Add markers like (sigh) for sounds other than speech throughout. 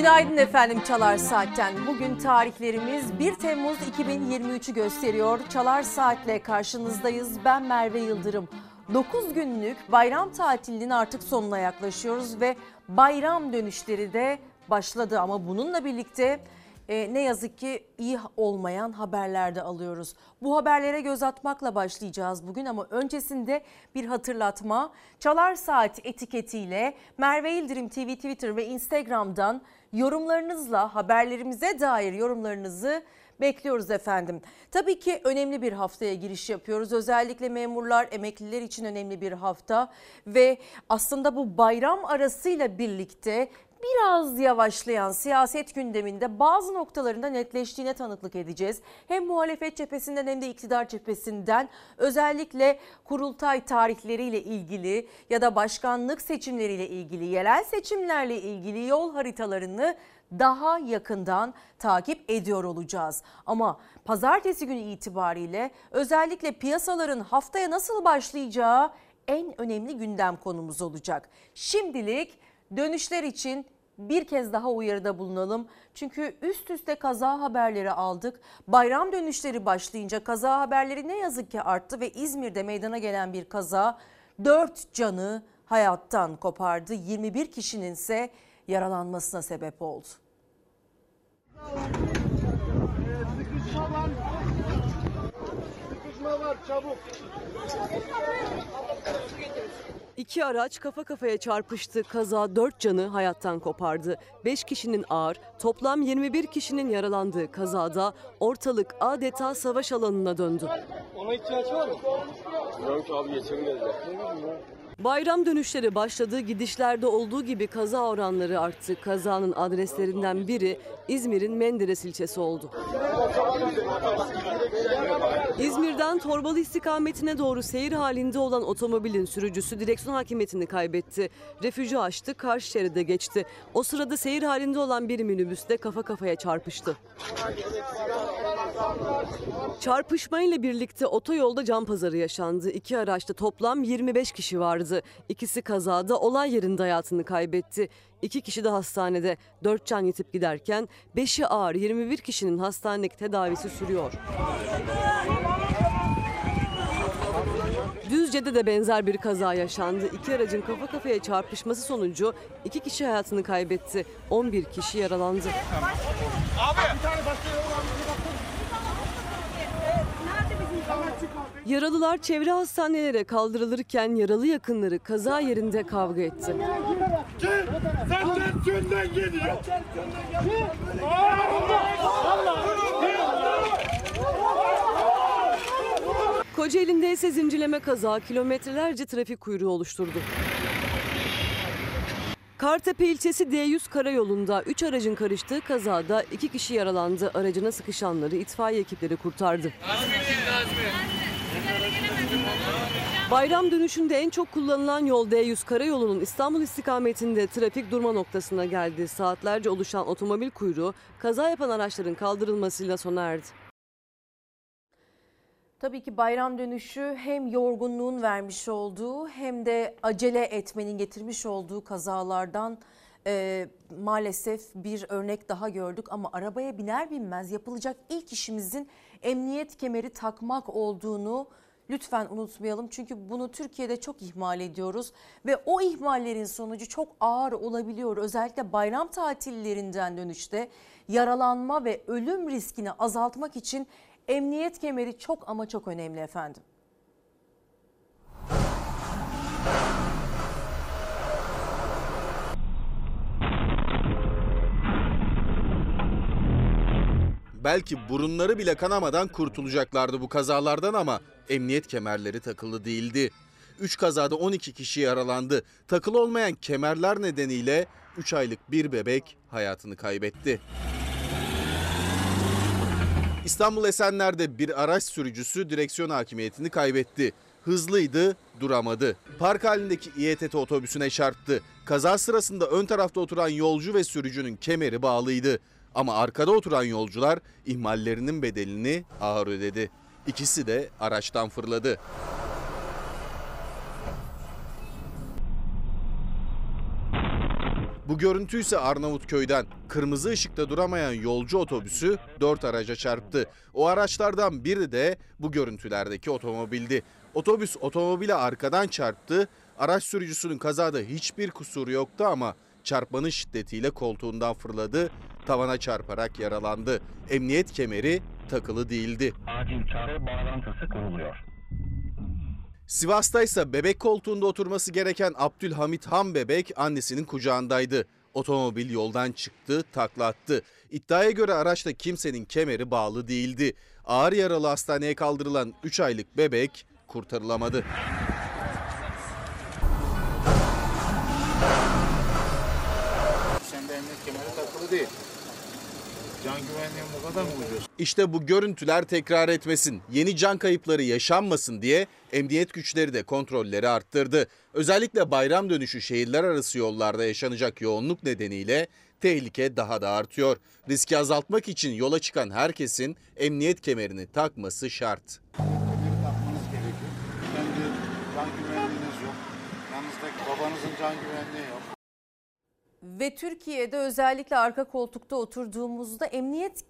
Günaydın efendim Çalar Saat'ten. Bugün tarihlerimiz 1 Temmuz 2023'ü gösteriyor. Çalar Saat'le karşınızdayız. Ben Merve Yıldırım. 9 günlük bayram tatilinin artık sonuna yaklaşıyoruz ve bayram dönüşleri de başladı. Ama bununla birlikte e, ne yazık ki iyi olmayan haberler de alıyoruz. Bu haberlere göz atmakla başlayacağız bugün ama öncesinde bir hatırlatma. Çalar Saat etiketiyle Merve Yıldırım TV, Twitter ve Instagram'dan yorumlarınızla haberlerimize dair yorumlarınızı bekliyoruz efendim. Tabii ki önemli bir haftaya giriş yapıyoruz. Özellikle memurlar, emekliler için önemli bir hafta ve aslında bu bayram arasıyla birlikte biraz yavaşlayan siyaset gündeminde bazı noktalarında netleştiğine tanıklık edeceğiz. Hem muhalefet cephesinden hem de iktidar cephesinden özellikle kurultay tarihleriyle ilgili ya da başkanlık seçimleriyle ilgili, yerel seçimlerle ilgili yol haritalarını daha yakından takip ediyor olacağız. Ama pazartesi günü itibariyle özellikle piyasaların haftaya nasıl başlayacağı en önemli gündem konumuz olacak. Şimdilik dönüşler için bir kez daha uyarıda bulunalım. Çünkü üst üste kaza haberleri aldık. Bayram dönüşleri başlayınca kaza haberleri ne yazık ki arttı ve İzmir'de meydana gelen bir kaza 4 canı hayattan kopardı. 21 kişinin ise yaralanmasına sebep oldu. Sıkışma var. Sıkışma var çabuk. İki araç kafa kafaya çarpıştı. Kaza 4 canı hayattan kopardı. 5 kişinin ağır, toplam 21 kişinin yaralandığı kazada ortalık adeta savaş alanına döndü. Ona ihtiyaç var mı? Yok abi geçebiliriz. Bayram dönüşleri başladı. Gidişlerde olduğu gibi kaza oranları arttı. Kazanın adreslerinden biri İzmir'in Menderes ilçesi oldu. İzmir'den Torbalı istikametine doğru seyir halinde olan otomobilin sürücüsü direksiyon hakimiyetini kaybetti. Refüjü açtı, karşı şeride geçti. O sırada seyir halinde olan bir minibüste kafa kafaya çarpıştı. Çarpışmayla birlikte otoyolda can pazarı yaşandı. İki araçta toplam 25 kişi vardı. İkisi kazada olay yerinde hayatını kaybetti. İki kişi de hastanede. Dört can yitip giderken beşi ağır 21 kişinin hastanedeki tedavisi sürüyor. Düzce'de de benzer bir kaza yaşandı. İki aracın kafa kafaya çarpışması sonucu iki kişi hayatını kaybetti. 11 kişi yaralandı. Yaralılar çevre hastanelere kaldırılırken yaralı yakınları kaza yerinde kavga etti. Sen tünden geliyor. Kocaeli'nde ise zincirleme kaza kilometrelerce trafik kuyruğu oluşturdu. Kartepe ilçesi D100 karayolunda 3 aracın karıştığı kazada 2 kişi yaralandı. Aracına sıkışanları itfaiye ekipleri kurtardı. Bayram dönüşünde en çok kullanılan yol D100 karayolunun İstanbul istikametinde trafik durma noktasına geldi. Saatlerce oluşan otomobil kuyruğu kaza yapan araçların kaldırılmasıyla sona erdi. Tabii ki bayram dönüşü hem yorgunluğun vermiş olduğu hem de acele etmenin getirmiş olduğu kazalardan e, maalesef bir örnek daha gördük. Ama arabaya biner binmez yapılacak ilk işimizin emniyet kemeri takmak olduğunu lütfen unutmayalım. Çünkü bunu Türkiye'de çok ihmal ediyoruz ve o ihmallerin sonucu çok ağır olabiliyor. Özellikle bayram tatillerinden dönüşte yaralanma ve ölüm riskini azaltmak için Emniyet kemeri çok ama çok önemli efendim. Belki burunları bile kanamadan kurtulacaklardı bu kazalardan ama emniyet kemerleri takılı değildi. 3 kazada 12 kişi yaralandı. Takılı olmayan kemerler nedeniyle 3 aylık bir bebek hayatını kaybetti. İstanbul Esenler'de bir araç sürücüsü direksiyon hakimiyetini kaybetti. Hızlıydı, duramadı. Park halindeki İETT otobüsüne çarptı. Kaza sırasında ön tarafta oturan yolcu ve sürücünün kemeri bağlıydı. Ama arkada oturan yolcular ihmallerinin bedelini ağır ödedi. İkisi de araçtan fırladı. Bu görüntü ise Arnavutköy'den. Kırmızı ışıkta duramayan yolcu otobüsü dört araca çarptı. O araçlardan biri de bu görüntülerdeki otomobildi. Otobüs otomobile arkadan çarptı. Araç sürücüsünün kazada hiçbir kusuru yoktu ama çarpmanın şiddetiyle koltuğundan fırladı. Tavana çarparak yaralandı. Emniyet kemeri takılı değildi. acil çağrı bağlantısı kuruluyor. Sivas'ta ise bebek koltuğunda oturması gereken Abdülhamit Han bebek annesinin kucağındaydı. Otomobil yoldan çıktı, takla attı. İddiaya göre araçta kimsenin kemeri bağlı değildi. Ağır yaralı hastaneye kaldırılan 3 aylık bebek kurtarılamadı. Can güvenliğin bu kadar mı ucuz? İşte bu görüntüler tekrar etmesin, yeni can kayıpları yaşanmasın diye emniyet güçleri de kontrolleri arttırdı. Özellikle bayram dönüşü şehirler arası yollarda yaşanacak yoğunluk nedeniyle tehlike daha da artıyor. Riski azaltmak için yola çıkan herkesin emniyet kemerini takması şart. Kemeri takmanız gerekiyor. Kendi can güvenliğiniz yok. Yanınızdaki babanızın can güvenliği yok. Ve Türkiye'de özellikle arka koltukta oturduğumuzda emniyet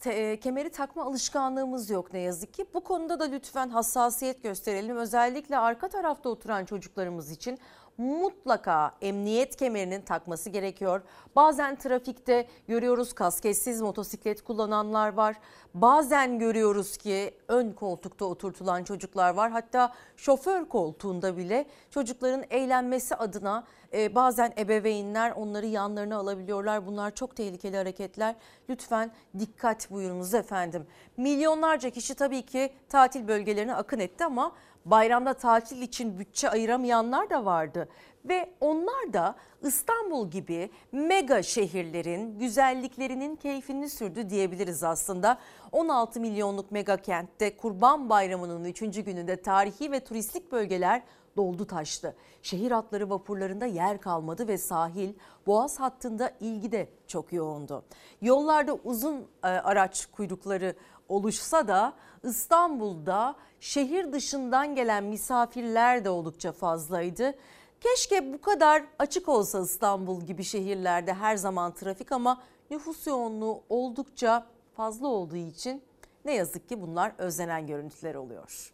te- kemeri takma alışkanlığımız yok ne yazık ki. Bu konuda da lütfen hassasiyet gösterelim. Özellikle arka tarafta oturan çocuklarımız için mutlaka emniyet kemerinin takması gerekiyor. Bazen trafikte görüyoruz kasketsiz motosiklet kullananlar var. Bazen görüyoruz ki ön koltukta oturtulan çocuklar var. Hatta şoför koltuğunda bile çocukların eğlenmesi adına e, bazen ebeveynler onları yanlarına alabiliyorlar. Bunlar çok tehlikeli hareketler. Lütfen dikkat buyurunuz efendim. Milyonlarca kişi tabii ki tatil bölgelerine akın etti ama bayramda tatil için bütçe ayıramayanlar da vardı. Ve onlar da İstanbul gibi mega şehirlerin güzelliklerinin keyfini sürdü diyebiliriz aslında. 16 milyonluk mega kentte Kurban Bayramı'nın 3. gününde tarihi ve turistik bölgeler doldu taştı. Şehir hatları vapurlarında yer kalmadı ve sahil Boğaz hattında ilgi de çok yoğundu. Yollarda uzun e, araç kuyrukları oluşsa da İstanbul'da şehir dışından gelen misafirler de oldukça fazlaydı. Keşke bu kadar açık olsa İstanbul gibi şehirlerde her zaman trafik ama nüfus yoğunluğu oldukça fazla olduğu için ne yazık ki bunlar özlenen görüntüler oluyor.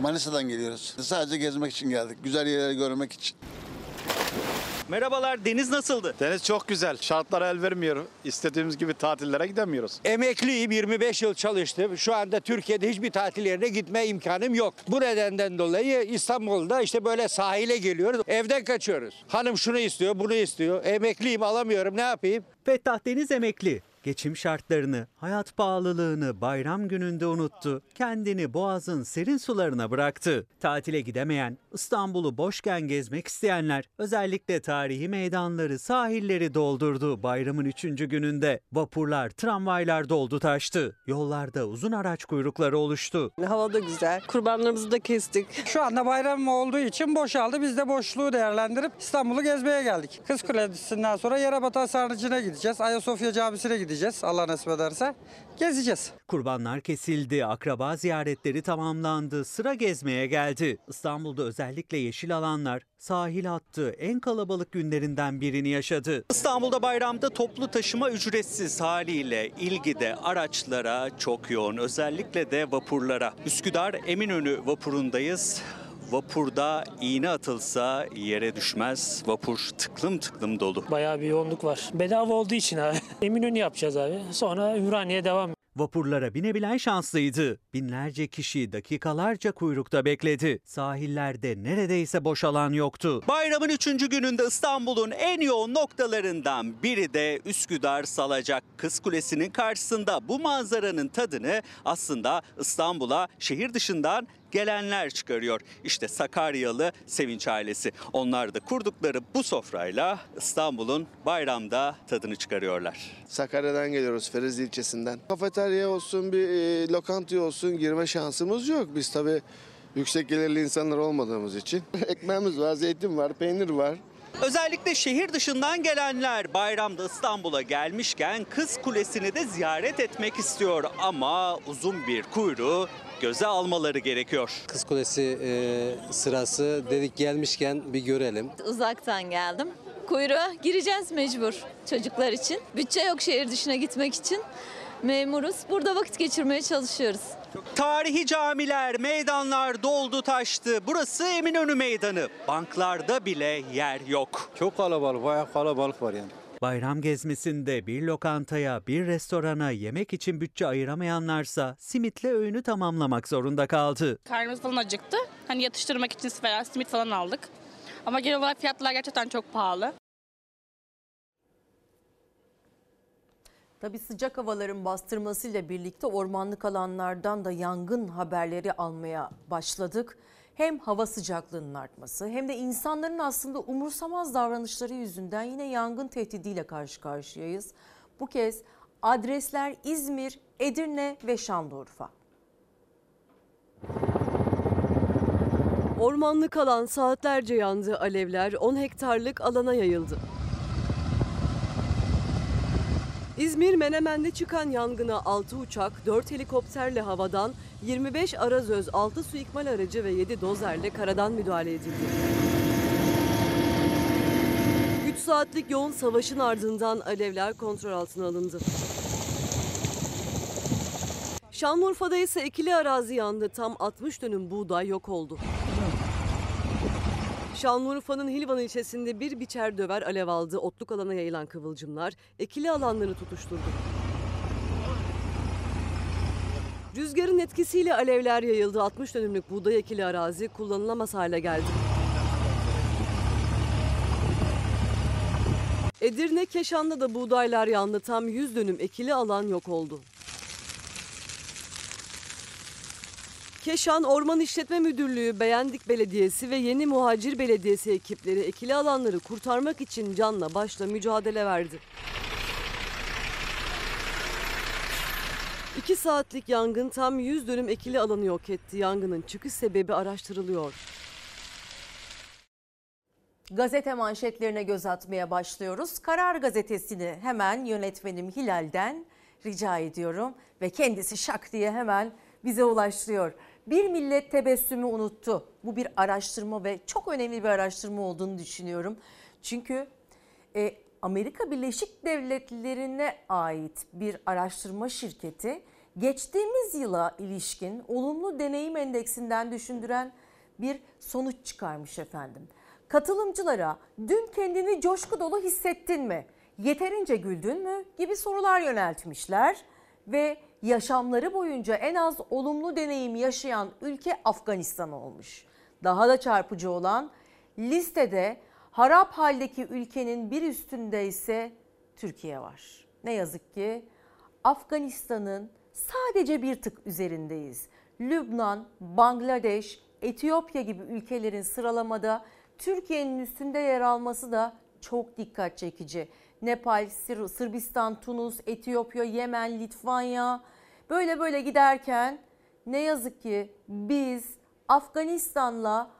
Manisa'dan geliyoruz. Sadece gezmek için geldik. Güzel yerleri görmek için. Merhabalar, deniz nasıldı? Deniz çok güzel. Şartlar el vermiyor. İstediğimiz gibi tatillere gidemiyoruz. Emekliyim 25 yıl çalıştım. Şu anda Türkiye'de hiçbir tatil yerine gitme imkanım yok. Bu nedenden dolayı İstanbul'da işte böyle sahile geliyoruz. Evden kaçıyoruz. Hanım şunu istiyor, bunu istiyor. Emekliyim alamıyorum ne yapayım? Fettah Deniz emekli. Geçim şartlarını, hayat pahalılığını bayram gününde unuttu. Kendini Boğaz'ın serin sularına bıraktı. Tatile gidemeyen, İstanbul'u boşken gezmek isteyenler özellikle tarihi meydanları, sahilleri doldurdu bayramın üçüncü gününde. Vapurlar, tramvaylar doldu taştı. Yollarda uzun araç kuyrukları oluştu. Hava da güzel. Kurbanlarımızı da kestik. Şu anda bayram olduğu için boşaldı. Biz de boşluğu değerlendirip İstanbul'u gezmeye geldik. Kız Kulesi'nden sonra Yerebatan Sarnıcı'na gideceğiz. Ayasofya Camisi'ne gideceğiz. Allah nasip ederse. Gezeceğiz. Kurbanlar kesildi, akraba ziyaretleri tamamlandı, sıra gezmeye geldi. İstanbul'da özellikle yeşil alanlar sahil hattı en kalabalık günlerinden birini yaşadı. İstanbul'da bayramda toplu taşıma ücretsiz haliyle ilgi de araçlara çok yoğun. Özellikle de vapurlara. Üsküdar Eminönü vapurundayız. Vapurda iğne atılsa yere düşmez. Vapur tıklım tıklım dolu. Bayağı bir yoğunluk var. Bedava olduğu için abi. (laughs) Eminönü yapacağız abi. Sonra Ümraniye devam. Vapurlara binebilen şanslıydı. Binlerce kişi dakikalarca kuyrukta bekledi. Sahillerde neredeyse boş alan yoktu. Bayramın üçüncü gününde İstanbul'un en yoğun noktalarından biri de Üsküdar Salacak Kız Kulesi'nin karşısında. Bu manzaranın tadını aslında İstanbul'a şehir dışından gelenler çıkarıyor. İşte Sakaryalı Sevinç ailesi. Onlar da kurdukları bu sofrayla İstanbul'un bayramda tadını çıkarıyorlar. Sakarya'dan geliyoruz Feriz ilçesinden. Kafeterya olsun bir e, lokantaya olsun girme şansımız yok. Biz tabii yüksek gelirli insanlar olmadığımız için. (laughs) Ekmeğimiz var, zeytin var, peynir var. Özellikle şehir dışından gelenler bayramda İstanbul'a gelmişken Kız Kulesi'ni de ziyaret etmek istiyor ama uzun bir kuyruğu göze almaları gerekiyor. Kız Kulesi e, sırası dedik gelmişken bir görelim. Uzaktan geldim. Kuyruğa gireceğiz mecbur çocuklar için. Bütçe yok şehir dışına gitmek için. Memuruz. Burada vakit geçirmeye çalışıyoruz. Tarihi camiler, meydanlar doldu taştı. Burası Eminönü Meydanı. Banklarda bile yer yok. Çok kalabalık, bayağı kalabalık var yani. Bayram gezmesinde bir lokantaya, bir restorana yemek için bütçe ayıramayanlarsa simitle öğünü tamamlamak zorunda kaldı. Karnımız falan acıktı. Hani yatıştırmak için falan simit falan aldık. Ama genel olarak fiyatlar gerçekten çok pahalı. Tabii sıcak havaların bastırmasıyla birlikte ormanlık alanlardan da yangın haberleri almaya başladık. Hem hava sıcaklığının artması hem de insanların aslında umursamaz davranışları yüzünden yine yangın tehdidiyle karşı karşıyayız. Bu kez adresler İzmir, Edirne ve Şanlıurfa. Ormanlık alan saatlerce yandı. Alevler 10 hektarlık alana yayıldı. İzmir Menemen'de çıkan yangına 6 uçak, 4 helikopterle havadan, 25 arazöz, 6 su ikmal aracı ve 7 dozerle karadan müdahale edildi. 3 saatlik yoğun savaşın ardından alevler kontrol altına alındı. Şanlıurfa'da ise ekili arazi yandı. Tam 60 dönüm buğday yok oldu. Şanlıurfa'nın Hilvan ilçesinde bir biçer döver alev aldı. Otluk alana yayılan kıvılcımlar ekili alanları tutuşturdu. Rüzgarın etkisiyle alevler yayıldı. 60 dönümlük buğday ekili arazi kullanılamaz hale geldi. Edirne Keşan'da da buğdaylar yandı. Tam 100 dönüm ekili alan yok oldu. Keşan Orman İşletme Müdürlüğü, Beğendik Belediyesi ve Yeni Muhacir Belediyesi ekipleri ekili alanları kurtarmak için canla başla mücadele verdi. 2 saatlik yangın tam 100 dönüm ekili alanı yok etti. Yangının çıkış sebebi araştırılıyor. Gazete manşetlerine göz atmaya başlıyoruz. Karar gazetesini hemen yönetmenim Hilal'den rica ediyorum ve kendisi şak diye hemen bize ulaştırıyor. Bir millet tebessümü unuttu. Bu bir araştırma ve çok önemli bir araştırma olduğunu düşünüyorum. Çünkü e, Amerika Birleşik Devletleri'ne ait bir araştırma şirketi geçtiğimiz yıla ilişkin olumlu deneyim endeksinden düşündüren bir sonuç çıkarmış efendim. Katılımcılara dün kendini coşku dolu hissettin mi? Yeterince güldün mü? gibi sorular yöneltmişler ve yaşamları boyunca en az olumlu deneyim yaşayan ülke Afganistan olmuş. Daha da çarpıcı olan listede harap haldeki ülkenin bir üstünde ise Türkiye var. Ne yazık ki Afganistan'ın sadece bir tık üzerindeyiz. Lübnan, Bangladeş, Etiyopya gibi ülkelerin sıralamada Türkiye'nin üstünde yer alması da çok dikkat çekici. Nepal, Sırbistan, Tunus, Etiyopya, Yemen, Litvanya böyle böyle giderken ne yazık ki biz Afganistan'la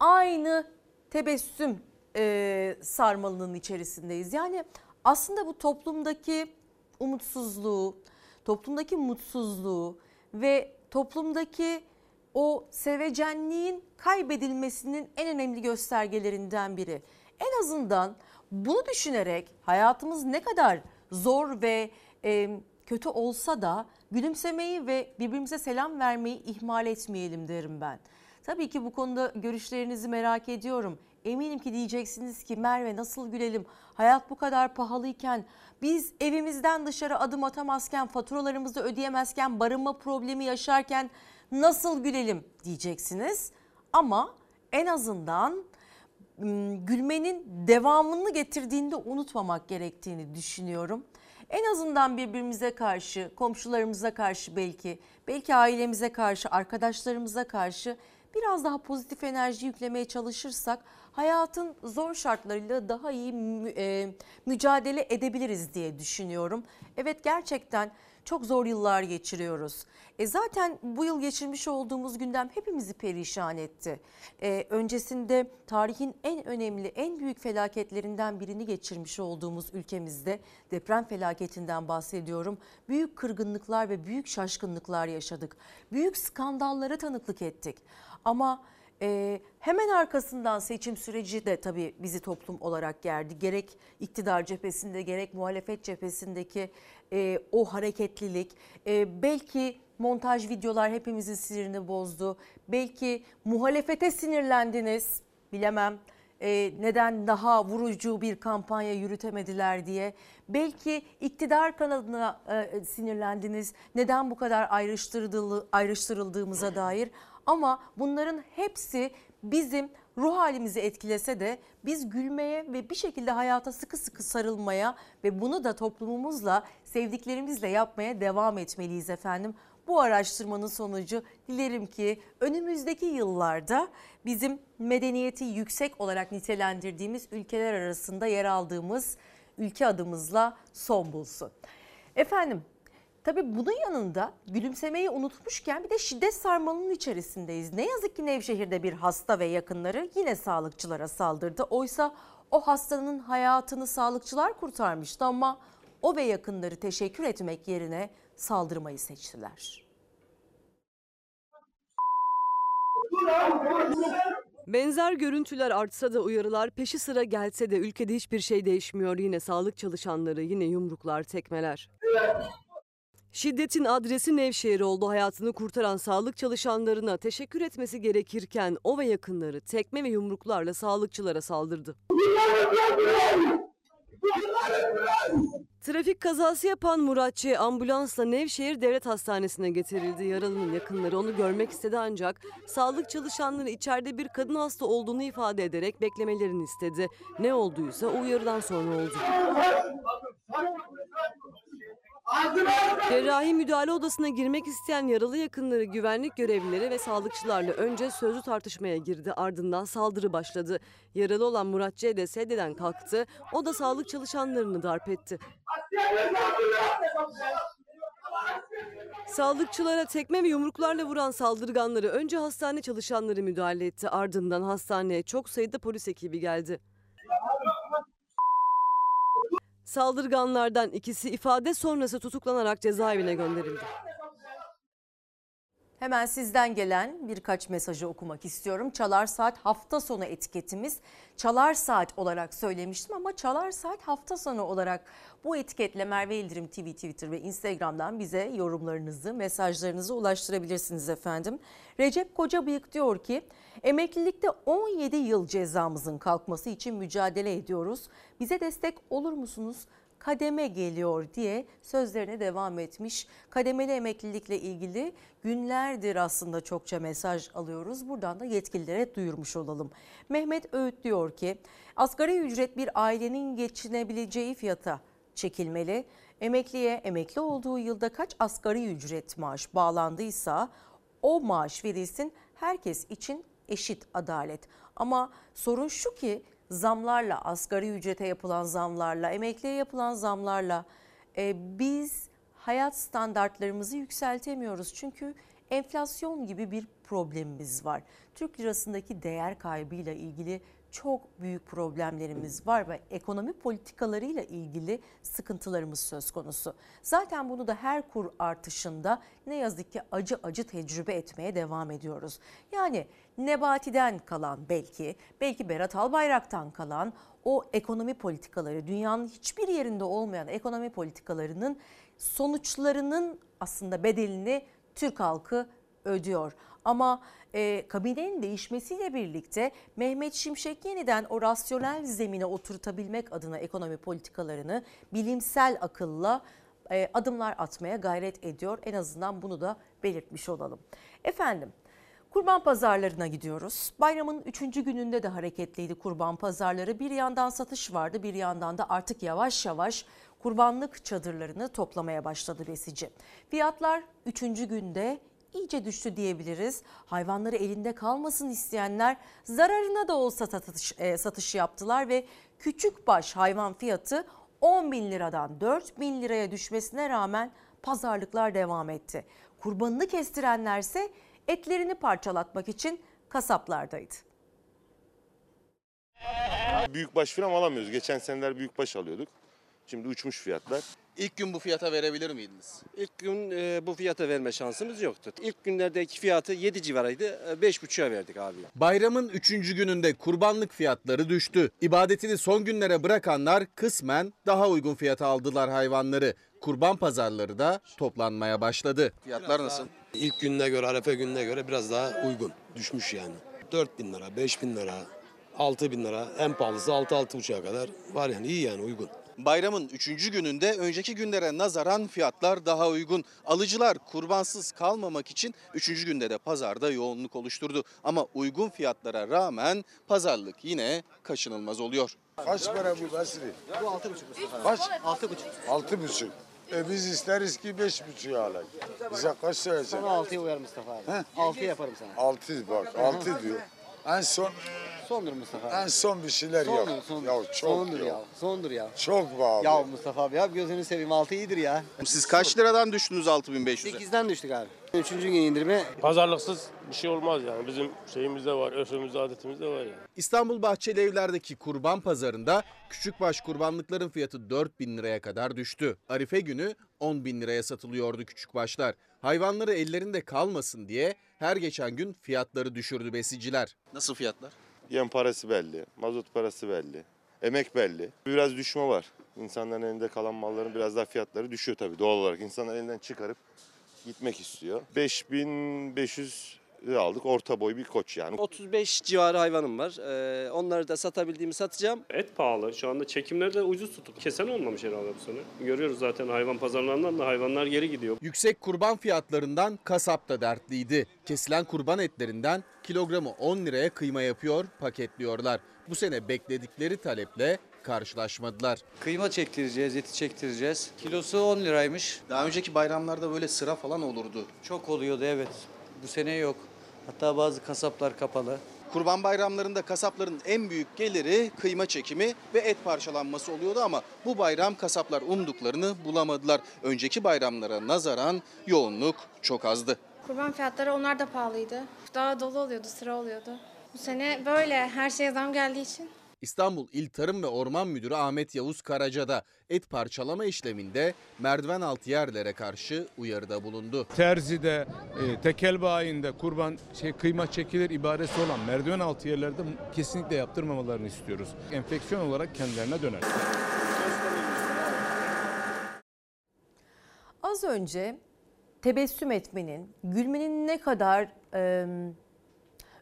aynı tebessüm e, sarmalının içerisindeyiz. Yani aslında bu toplumdaki umutsuzluğu, toplumdaki mutsuzluğu ve toplumdaki o sevecenliğin kaybedilmesinin en önemli göstergelerinden biri. En azından bunu düşünerek hayatımız ne kadar zor ve e, kötü olsa da gülümsemeyi ve birbirimize selam vermeyi ihmal etmeyelim derim ben. Tabii ki bu konuda görüşlerinizi merak ediyorum. Eminim ki diyeceksiniz ki Merve nasıl gülelim? Hayat bu kadar pahalıyken, biz evimizden dışarı adım atamazken, faturalarımızı ödeyemezken, barınma problemi yaşarken nasıl gülelim diyeceksiniz. Ama en azından gülmenin devamını getirdiğinde unutmamak gerektiğini düşünüyorum. En azından birbirimize karşı, komşularımıza karşı belki, belki ailemize karşı, arkadaşlarımıza karşı biraz daha pozitif enerji yüklemeye çalışırsak hayatın zor şartlarıyla daha iyi mücadele edebiliriz diye düşünüyorum. Evet gerçekten Çok zor yıllar geçiriyoruz. E zaten bu yıl geçirmiş olduğumuz gündem hepimizi perişan etti. E, öncesinde tarihin en önemli, en büyük felaketlerinden birini geçirmiş olduğumuz ülkemizde deprem felaketinden bahsediyorum. Büyük kırgınlıklar ve büyük şaşkınlıklar yaşadık. Büyük skandallara tanıklık ettik. Ama ee, hemen arkasından seçim süreci de tabii bizi toplum olarak gerdi. Gerek iktidar cephesinde gerek muhalefet cephesindeki e, o hareketlilik. E, belki montaj videolar hepimizin sinirini bozdu. Belki muhalefete sinirlendiniz bilemem. E, neden daha vurucu bir kampanya yürütemediler diye. Belki iktidar kanadına e, sinirlendiniz. Neden bu kadar ayrıştırıldı, ayrıştırıldığımıza dair. Ama bunların hepsi bizim ruh halimizi etkilese de biz gülmeye ve bir şekilde hayata sıkı sıkı sarılmaya ve bunu da toplumumuzla, sevdiklerimizle yapmaya devam etmeliyiz efendim. Bu araştırmanın sonucu dilerim ki önümüzdeki yıllarda bizim medeniyeti yüksek olarak nitelendirdiğimiz ülkeler arasında yer aldığımız ülke adımızla son bulsun. Efendim Tabii bunun yanında gülümsemeyi unutmuşken bir de şiddet sarmalının içerisindeyiz. Ne yazık ki Nevşehir'de bir hasta ve yakınları yine sağlıkçılara saldırdı. Oysa o hastanın hayatını sağlıkçılar kurtarmıştı ama o ve yakınları teşekkür etmek yerine saldırmayı seçtiler. Benzer görüntüler artsa da uyarılar peşi sıra gelse de ülkede hiçbir şey değişmiyor. Yine sağlık çalışanları, yine yumruklar, tekmeler. Şiddetin adresi Nevşehir oldu. Hayatını kurtaran sağlık çalışanlarına teşekkür etmesi gerekirken o ve yakınları tekme ve yumruklarla sağlıkçılara saldırdı. Trafik kazası yapan Muratçı ambulansla Nevşehir Devlet Hastanesi'ne getirildi. Yaralının yakınları onu görmek istedi ancak sağlık çalışanları içeride bir kadın hasta olduğunu ifade ederek beklemelerini istedi. Ne olduysa uyarıdan sonra oldu. Cerrahi müdahale odasına girmek isteyen yaralı yakınları güvenlik görevlileri ve sağlıkçılarla önce sözlü tartışmaya girdi. Ardından saldırı başladı. Yaralı olan Murat C. de sedyeden kalktı. O da sağlık çalışanlarını darp etti. Sağlıkçılara tekme ve yumruklarla vuran saldırganları önce hastane çalışanları müdahale etti. Ardından hastaneye çok sayıda polis ekibi geldi. Saldırganlardan ikisi ifade sonrası tutuklanarak cezaevine gönderildi. Hemen sizden gelen birkaç mesajı okumak istiyorum. Çalar Saat hafta sonu etiketimiz. Çalar Saat olarak söylemiştim ama Çalar Saat hafta sonu olarak bu etiketle Merve İldirim TV, Twitter ve Instagram'dan bize yorumlarınızı, mesajlarınızı ulaştırabilirsiniz efendim. Recep Kocabıyık diyor ki emeklilikte 17 yıl cezamızın kalkması için mücadele ediyoruz. Bize destek olur musunuz? Kademe geliyor diye sözlerine devam etmiş. Kademeli emeklilikle ilgili günlerdir aslında çokça mesaj alıyoruz. Buradan da yetkililere duyurmuş olalım. Mehmet Öğüt diyor ki asgari ücret bir ailenin geçinebileceği fiyata çekilmeli. Emekliye emekli olduğu yılda kaç asgari ücret maaş bağlandıysa o maaş verilsin herkes için eşit adalet. Ama sorun şu ki zamlarla, asgari ücrete yapılan zamlarla, emekliye yapılan zamlarla e, biz hayat standartlarımızı yükseltemiyoruz. Çünkü enflasyon gibi bir problemimiz var. Türk lirasındaki değer kaybıyla ilgili çok büyük problemlerimiz var ve ekonomi politikalarıyla ilgili sıkıntılarımız söz konusu. Zaten bunu da her kur artışında ne yazık ki acı acı tecrübe etmeye devam ediyoruz. Yani Nebati'den kalan belki, belki Berat Albayrak'tan kalan o ekonomi politikaları, dünyanın hiçbir yerinde olmayan ekonomi politikalarının sonuçlarının aslında bedelini Türk halkı ödüyor. Ama e, kabinenin değişmesiyle birlikte Mehmet Şimşek yeniden o rasyonel zemine oturtabilmek adına ekonomi politikalarını bilimsel akılla e, adımlar atmaya gayret ediyor. En azından bunu da belirtmiş olalım. Efendim Kurban pazarlarına gidiyoruz. Bayramın üçüncü gününde de hareketliydi kurban pazarları. Bir yandan satış vardı bir yandan da artık yavaş yavaş kurbanlık çadırlarını toplamaya başladı besici. Fiyatlar üçüncü günde iyice düştü diyebiliriz. Hayvanları elinde kalmasın isteyenler zararına da olsa satış, e, satış yaptılar ve küçük baş hayvan fiyatı 10 bin liradan 4 bin liraya düşmesine rağmen pazarlıklar devam etti. Kurbanını kestirenlerse etlerini parçalatmak için kasaplardaydı. Büyükbaş falan alamıyoruz. Geçen seneler büyükbaş alıyorduk. Şimdi uçmuş fiyatlar. İlk gün bu fiyata verebilir miydiniz? İlk gün e, bu fiyata verme şansımız yoktu. İlk günlerdeki fiyatı 7 civarıydı. E, 5,5'a verdik abi. Bayramın 3. gününde kurbanlık fiyatları düştü. İbadetini son günlere bırakanlar kısmen daha uygun fiyata aldılar hayvanları. Kurban pazarları da toplanmaya başladı. Fiyatlar nasıl? İlk gününe göre, arefe gününe göre biraz daha uygun. Düşmüş yani. 4 bin lira, 5 bin lira, 6 bin lira. En pahalısı 6-6,5'a kadar var yani iyi yani uygun. Bayramın 3. gününde önceki günlere nazaran fiyatlar daha uygun. Alıcılar kurbansız kalmamak için 3. günde de pazarda yoğunluk oluşturdu. Ama uygun fiyatlara rağmen pazarlık yine kaçınılmaz oluyor. Kaç para bu Basri? Bu 6,5 Mustafa Kaç? 6,5. Altı buçuk. E biz isteriz ki beş buçuğu alalım. Bize kaç söyleyeceksin? Sana 6'ya uyar Mustafa abi. 6 yaparım sana. Altı bak, altı diyor. En son Sondur Mustafa abi. en son bir şeyler. Sondur, sondur. Ya çok sondur ya. ya. Sondur ya. Çok be abi. Ya Mustafa abi ya gözünü seveyim 6 iyidir ya. Siz kaç liradan düştünüz 6500'e? 8'den düştük abi. Üçüncü gün indirme Pazarlıksız bir şey olmaz yani. Bizim şeyimizde var, örfümüzde, adetimizde var yani. İstanbul Bahçeli Evler'deki kurban pazarında küçükbaş kurbanlıkların fiyatı 4 bin liraya kadar düştü. Arife günü 10 bin liraya satılıyordu küçükbaşlar. Hayvanları ellerinde kalmasın diye her geçen gün fiyatları düşürdü besiciler. Nasıl fiyatlar? Yem parası belli, mazot parası belli, emek belli. Biraz düşme var. İnsanların elinde kalan malların biraz daha fiyatları düşüyor tabii doğal olarak. İnsanlar elinden çıkarıp gitmek istiyor. 5500 lira aldık orta boy bir koç yani. 35 civarı hayvanım var. Ee, onları da satabildiğimi satacağım. Et pahalı. Şu anda çekimler de ucuz tutup kesen olmamış herhalde bu sene. Görüyoruz zaten hayvan pazarlarından da hayvanlar geri gidiyor. Yüksek kurban fiyatlarından kasap da dertliydi. Kesilen kurban etlerinden kilogramı 10 liraya kıyma yapıyor, paketliyorlar. Bu sene bekledikleri taleple karşılaşmadılar. Kıyma çektireceğiz, eti çektireceğiz. Kilosu 10 liraymış. Daha önceki bayramlarda böyle sıra falan olurdu. Çok oluyordu evet. Bu sene yok. Hatta bazı kasaplar kapalı. Kurban bayramlarında kasapların en büyük geliri kıyma çekimi ve et parçalanması oluyordu ama bu bayram kasaplar umduklarını bulamadılar. Önceki bayramlara nazaran yoğunluk çok azdı. Kurban fiyatları onlar da pahalıydı. Daha dolu oluyordu, sıra oluyordu. Bu sene böyle her şeye zam geldiği için. İstanbul İl Tarım ve Orman Müdürü Ahmet Yavuz Karaca da et parçalama işleminde merdiven altı yerlere karşı uyarıda bulundu. Terzide, e, tekel bayinde kurban şey kıyma çekilir ibaresi olan merdiven altı yerlerde kesinlikle yaptırmamalarını istiyoruz. Enfeksiyon olarak kendilerine döner. Az önce tebessüm etmenin, gülmenin ne kadar e,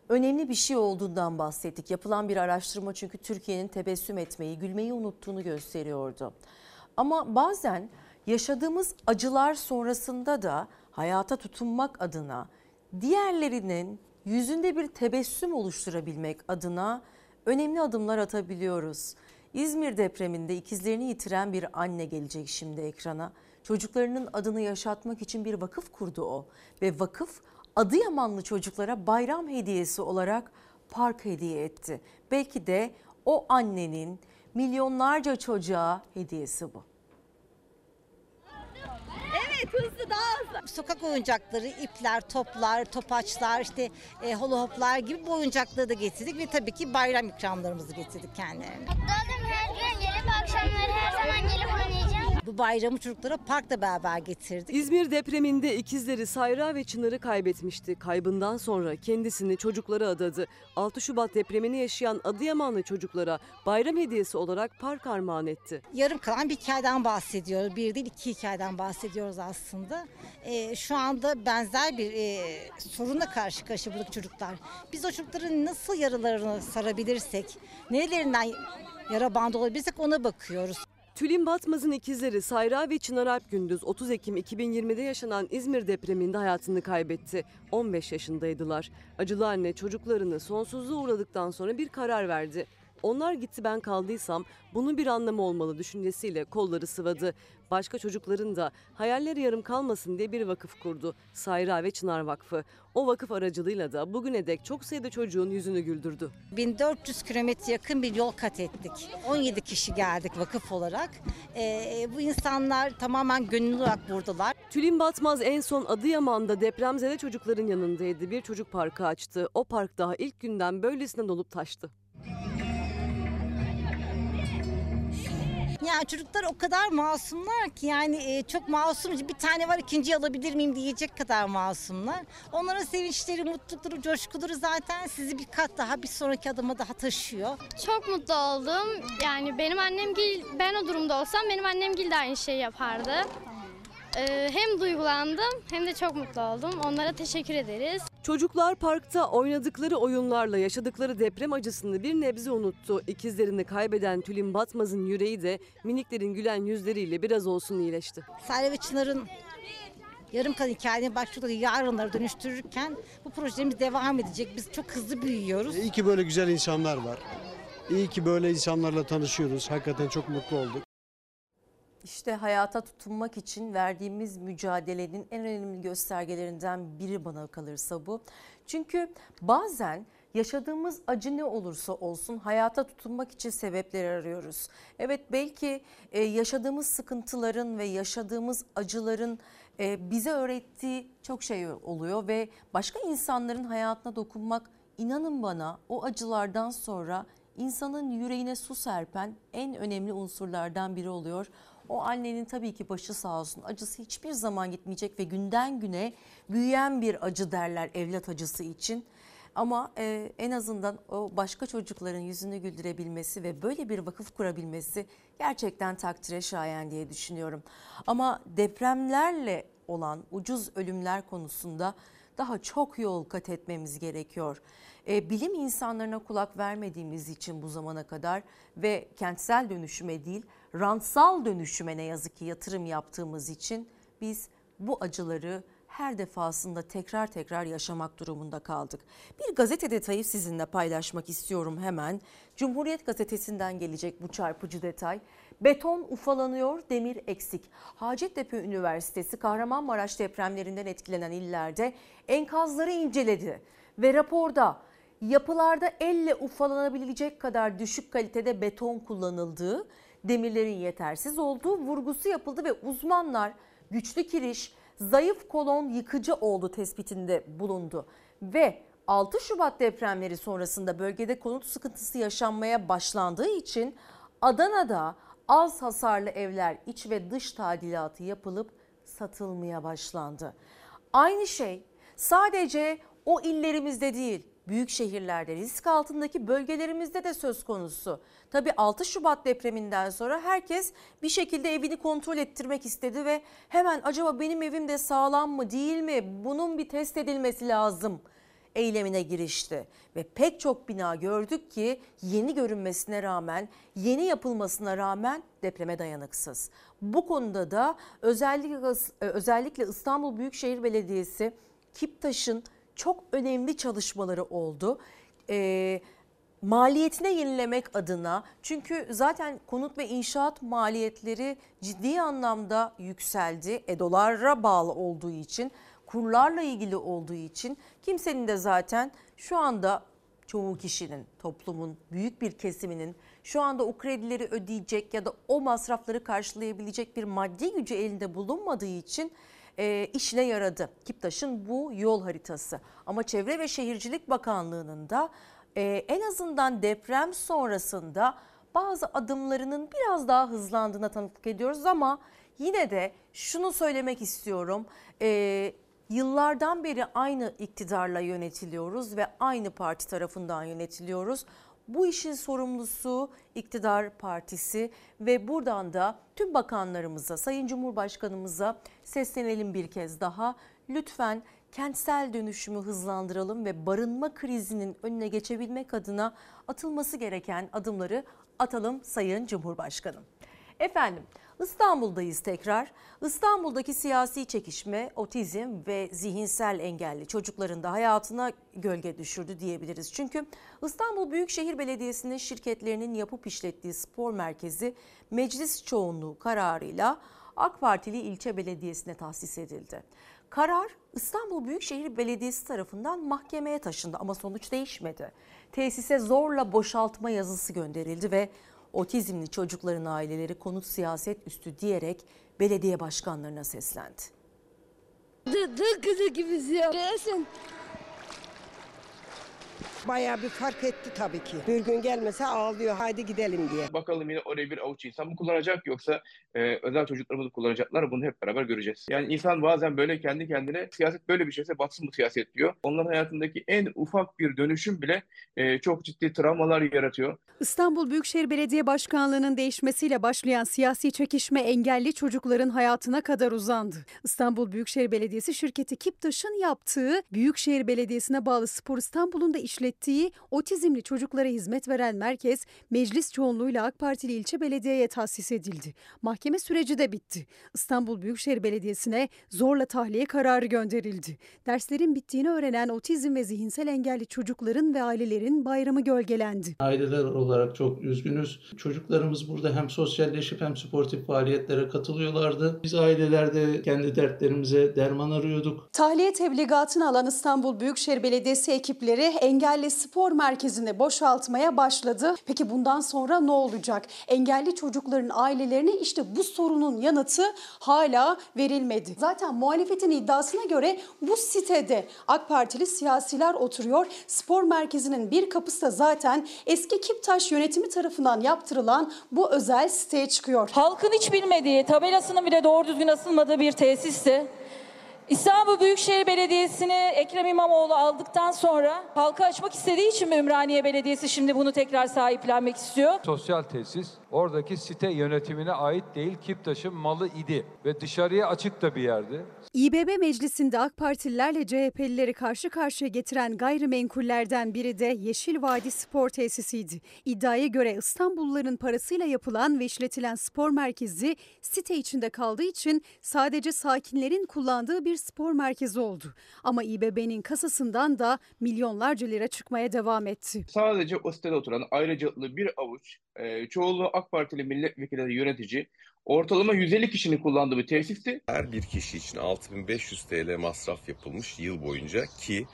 önemli bir şey olduğundan bahsettik. Yapılan bir araştırma çünkü Türkiye'nin tebessüm etmeyi, gülmeyi unuttuğunu gösteriyordu. Ama bazen yaşadığımız acılar sonrasında da hayata tutunmak adına diğerlerinin yüzünde bir tebessüm oluşturabilmek adına önemli adımlar atabiliyoruz. İzmir depreminde ikizlerini yitiren bir anne gelecek şimdi ekrana. Çocuklarının adını yaşatmak için bir vakıf kurdu o ve vakıf Adıyamanlı çocuklara bayram hediyesi olarak park hediye etti. Belki de o annenin milyonlarca çocuğa hediyesi bu. Evet hızlı daha hızlı. Sokak oyuncakları, ipler, toplar, topaçlar, işte e, holo hoplar gibi bu oyuncakları da getirdik ve tabii ki bayram ikramlarımızı getirdik kendilerine. Mutlu her gün gelip akşamları her zaman gelip. Bu bayramı çocuklara parkla beraber getirdik. İzmir depreminde ikizleri Sayra ve Çınar'ı kaybetmişti. Kaybından sonra kendisini çocuklara adadı. 6 Şubat depremini yaşayan Adıyamanlı çocuklara bayram hediyesi olarak park armağan etti. Yarım kalan bir hikayeden bahsediyoruz. Bir değil iki hikayeden bahsediyoruz aslında. E, şu anda benzer bir e, sorunla karşı karşıya buradaki çocuklar. Biz o çocukların nasıl yaralarını sarabilirsek, nerelerinden yara bandı olabilirsek ona bakıyoruz. Tülin Batmaz'ın ikizleri Sayra ve Çınar Alp Gündüz 30 Ekim 2020'de yaşanan İzmir depreminde hayatını kaybetti. 15 yaşındaydılar. Acılı anne çocuklarını sonsuzluğa uğradıktan sonra bir karar verdi. Onlar gitti ben kaldıysam bunun bir anlamı olmalı düşüncesiyle kolları sıvadı. Başka çocukların da hayalleri yarım kalmasın diye bir vakıf kurdu. Sayra ve Çınar Vakfı. O vakıf aracılığıyla da bugüne dek çok sayıda çocuğun yüzünü güldürdü. 1400 kilometre yakın bir yol kat ettik. 17 kişi geldik vakıf olarak. Ee, bu insanlar tamamen gönüllü olarak buradalar. Tülin Batmaz en son Adıyaman'da depremzede çocukların yanındaydı. Bir çocuk parkı açtı. O park daha ilk günden böylesine dolup taştı. Yani çocuklar o kadar masumlar ki yani e, çok masum bir tane var ikinciyi alabilir miyim diyecek kadar masumlar. Onların sevinçleri, mutlulukları, coşkuları zaten sizi bir kat daha bir sonraki adıma daha taşıyor. Çok mutlu oldum. Yani benim annem ben o durumda olsam benim annem de aynı şeyi yapardı. Ee, hem duygulandım hem de çok mutlu oldum. Onlara teşekkür ederiz. Çocuklar parkta oynadıkları oyunlarla yaşadıkları deprem acısını bir nebze unuttu. İkizlerini kaybeden Tülin Batmaz'ın yüreği de miniklerin gülen yüzleriyle biraz olsun iyileşti. Sare ve Çınar'ın yarım kalan hikayenin başladığı yarınları dönüştürürken bu projemiz devam edecek. Biz çok hızlı büyüyoruz. İyi ki böyle güzel insanlar var. İyi ki böyle insanlarla tanışıyoruz. Hakikaten çok mutlu olduk. İşte hayata tutunmak için verdiğimiz mücadelenin en önemli göstergelerinden biri bana kalırsa bu. Çünkü bazen yaşadığımız acı ne olursa olsun hayata tutunmak için sebepleri arıyoruz. Evet belki e, yaşadığımız sıkıntıların ve yaşadığımız acıların e, bize öğrettiği çok şey oluyor ve başka insanların hayatına dokunmak inanın bana o acılardan sonra insanın yüreğine su serpen en önemli unsurlardan biri oluyor. O annenin tabii ki başı sağ olsun acısı hiçbir zaman gitmeyecek ve günden güne büyüyen bir acı derler evlat acısı için. Ama e, en azından o başka çocukların yüzünü güldürebilmesi ve böyle bir vakıf kurabilmesi gerçekten takdire şayan diye düşünüyorum. Ama depremlerle olan ucuz ölümler konusunda daha çok yol kat etmemiz gerekiyor. E, bilim insanlarına kulak vermediğimiz için bu zamana kadar ve kentsel dönüşüme değil rantsal dönüşüme ne yazık ki yatırım yaptığımız için biz bu acıları her defasında tekrar tekrar yaşamak durumunda kaldık. Bir gazete detayı sizinle paylaşmak istiyorum hemen. Cumhuriyet gazetesinden gelecek bu çarpıcı detay. Beton ufalanıyor, demir eksik. Hacettepe Üniversitesi Kahramanmaraş depremlerinden etkilenen illerde enkazları inceledi ve raporda yapılarda elle ufalanabilecek kadar düşük kalitede beton kullanıldığı, demirlerin yetersiz olduğu vurgusu yapıldı ve uzmanlar güçlü kiriş, zayıf kolon yıkıcı oldu tespitinde bulundu. Ve 6 Şubat depremleri sonrasında bölgede konut sıkıntısı yaşanmaya başlandığı için Adana'da az hasarlı evler iç ve dış tadilatı yapılıp satılmaya başlandı. Aynı şey sadece o illerimizde değil büyük şehirlerde risk altındaki bölgelerimizde de söz konusu. Tabii 6 Şubat depreminden sonra herkes bir şekilde evini kontrol ettirmek istedi ve hemen acaba benim evim de sağlam mı değil mi bunun bir test edilmesi lazım eylemine girişti. Ve pek çok bina gördük ki yeni görünmesine rağmen, yeni yapılmasına rağmen depreme dayanıksız. Bu konuda da özellikle, özellikle İstanbul Büyükşehir Belediyesi Kiptaş'ın çok önemli çalışmaları oldu. Ee, maliyetine yenilemek adına çünkü zaten konut ve inşaat maliyetleri ciddi anlamda yükseldi. E dolara bağlı olduğu için kurlarla ilgili olduğu için kimsenin de zaten şu anda çoğu kişinin toplumun büyük bir kesiminin şu anda o kredileri ödeyecek ya da o masrafları karşılayabilecek bir maddi gücü elinde bulunmadığı için e, işine yaradı. Kiptaş'ın bu yol haritası. Ama Çevre ve Şehircilik Bakanlığı'nın da e, en azından deprem sonrasında bazı adımlarının biraz daha hızlandığına tanıklık ediyoruz ama yine de şunu söylemek istiyorum. E, yıllardan beri aynı iktidarla yönetiliyoruz ve aynı parti tarafından yönetiliyoruz. Bu işin sorumlusu iktidar partisi ve buradan da tüm bakanlarımıza, Sayın Cumhurbaşkanımıza seslenelim bir kez daha. Lütfen kentsel dönüşümü hızlandıralım ve barınma krizinin önüne geçebilmek adına atılması gereken adımları atalım Sayın Cumhurbaşkanım. Efendim İstanbul'dayız tekrar. İstanbul'daki siyasi çekişme, otizm ve zihinsel engelli çocukların da hayatına gölge düşürdü diyebiliriz. Çünkü İstanbul Büyükşehir Belediyesi'nin şirketlerinin yapıp işlettiği spor merkezi meclis çoğunluğu kararıyla AK Partili ilçe belediyesine tahsis edildi. Karar İstanbul Büyükşehir Belediyesi tarafından mahkemeye taşındı ama sonuç değişmedi. Tesise zorla boşaltma yazısı gönderildi ve otizmli çocukların aileleri konut siyaset üstü diyerek belediye başkanlarına seslendi. Dı kızı gibisin ya. Resim. Bayağı bir fark etti tabii ki. Bir gün gelmese ağlıyor haydi gidelim diye. Bakalım yine oraya bir avuç insan mı kullanacak yoksa e, özel çocuklarımız mı kullanacaklar bunu hep beraber göreceğiz. Yani insan bazen böyle kendi kendine siyaset böyle bir şeyse batsın mı siyaset diyor. Onların hayatındaki en ufak bir dönüşüm bile e, çok ciddi travmalar yaratıyor. İstanbul Büyükşehir Belediye Başkanlığı'nın değişmesiyle başlayan siyasi çekişme engelli çocukların hayatına kadar uzandı. İstanbul Büyükşehir Belediyesi şirketi Kiptaş'ın yaptığı Büyükşehir Belediyesi'ne bağlı Spor İstanbul'un da işlettiği otizmli çocuklara hizmet veren merkez meclis çoğunluğuyla AK Partili ilçe belediyeye tahsis edildi. Mahkeme süreci de bitti. İstanbul Büyükşehir Belediyesi'ne zorla tahliye kararı gönderildi. Derslerin bittiğini öğrenen otizm ve zihinsel engelli çocukların ve ailelerin bayramı gölgelendi. Aileler olarak çok üzgünüz. Çocuklarımız burada hem sosyalleşip hem sportif faaliyetlere katılıyorlardı. Biz ailelerde kendi dertlerimize derman arıyorduk. Tahliye tebligatını alan İstanbul Büyükşehir Belediyesi ekipleri engelli spor merkezini boşaltmaya başladı. Peki bundan sonra ne olacak? Engelli çocukların ailelerine işte bu sorunun yanıtı hala verilmedi. Zaten muhalefetin iddiasına göre bu sitede AK Partili siyasiler oturuyor. Spor merkezinin bir kapısı da zaten eski Kiptaş yönetimi tarafından yaptırılan bu özel siteye çıkıyor. Halkın hiç bilmediği, tabelasının bile doğru düzgün asılmadığı bir tesisti. İstanbul Büyükşehir Belediyesi'ni Ekrem İmamoğlu aldıktan sonra halka açmak istediği için mi Ümraniye Belediyesi şimdi bunu tekrar sahiplenmek istiyor? Sosyal tesis oradaki site yönetimine ait değil Kiptaş'ın malı idi ve dışarıya açık da bir yerdi. İBB meclisinde AK Partililerle CHP'lileri karşı karşıya getiren gayrimenkullerden biri de Yeşil Vadi Spor Tesisiydi. İddiaya göre İstanbulluların parasıyla yapılan ve işletilen spor merkezi site içinde kaldığı için sadece sakinlerin kullandığı bir spor merkezi oldu. Ama İBB'nin kasasından da milyonlarca lira çıkmaya devam etti. Sadece o sitede oturan ayrıcalıklı bir avuç, e, çoğunluğu AK Partili milletvekilleri yönetici, ortalama 150 kişinin kullandığı bir tesisti. Her bir kişi için 6500 TL masraf yapılmış yıl boyunca ki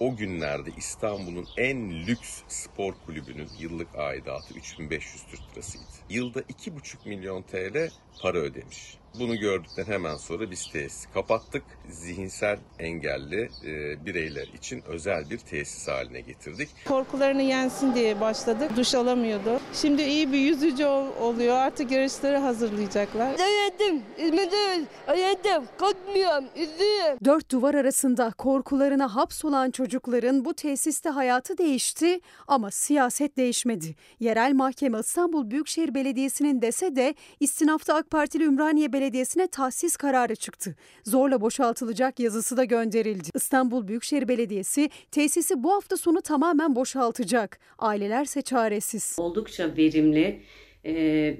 o günlerde İstanbul'un en lüks spor kulübünün yıllık aidatı 3500 Türk lirasıydı. Yılda 2,5 milyon TL para ödemiş. Bunu gördükten hemen sonra biz tesisi kapattık. Zihinsel engelli e, bireyler için özel bir tesis haline getirdik. Korkularını yensin diye başladık. Duş alamıyordu. Şimdi iyi bir yüzücü ol- oluyor. Artık yarışları hazırlayacaklar. Yedim, İzmir'de yedim, kalkmıyorum, üzüyorum. Dört duvar arasında korkularına hapsolan çocukların bu tesiste hayatı değişti ama siyaset değişmedi. Yerel mahkeme İstanbul Büyükşehir Belediyesi'nin dese de istinafta AK Partili Ümraniye Belediyesi'ne tahsis kararı çıktı. Zorla boşaltılacak yazısı da gönderildi. İstanbul Büyükşehir Belediyesi tesisi bu hafta sonu tamamen boşaltacak. Ailelerse çaresiz. Oldukça verimli e,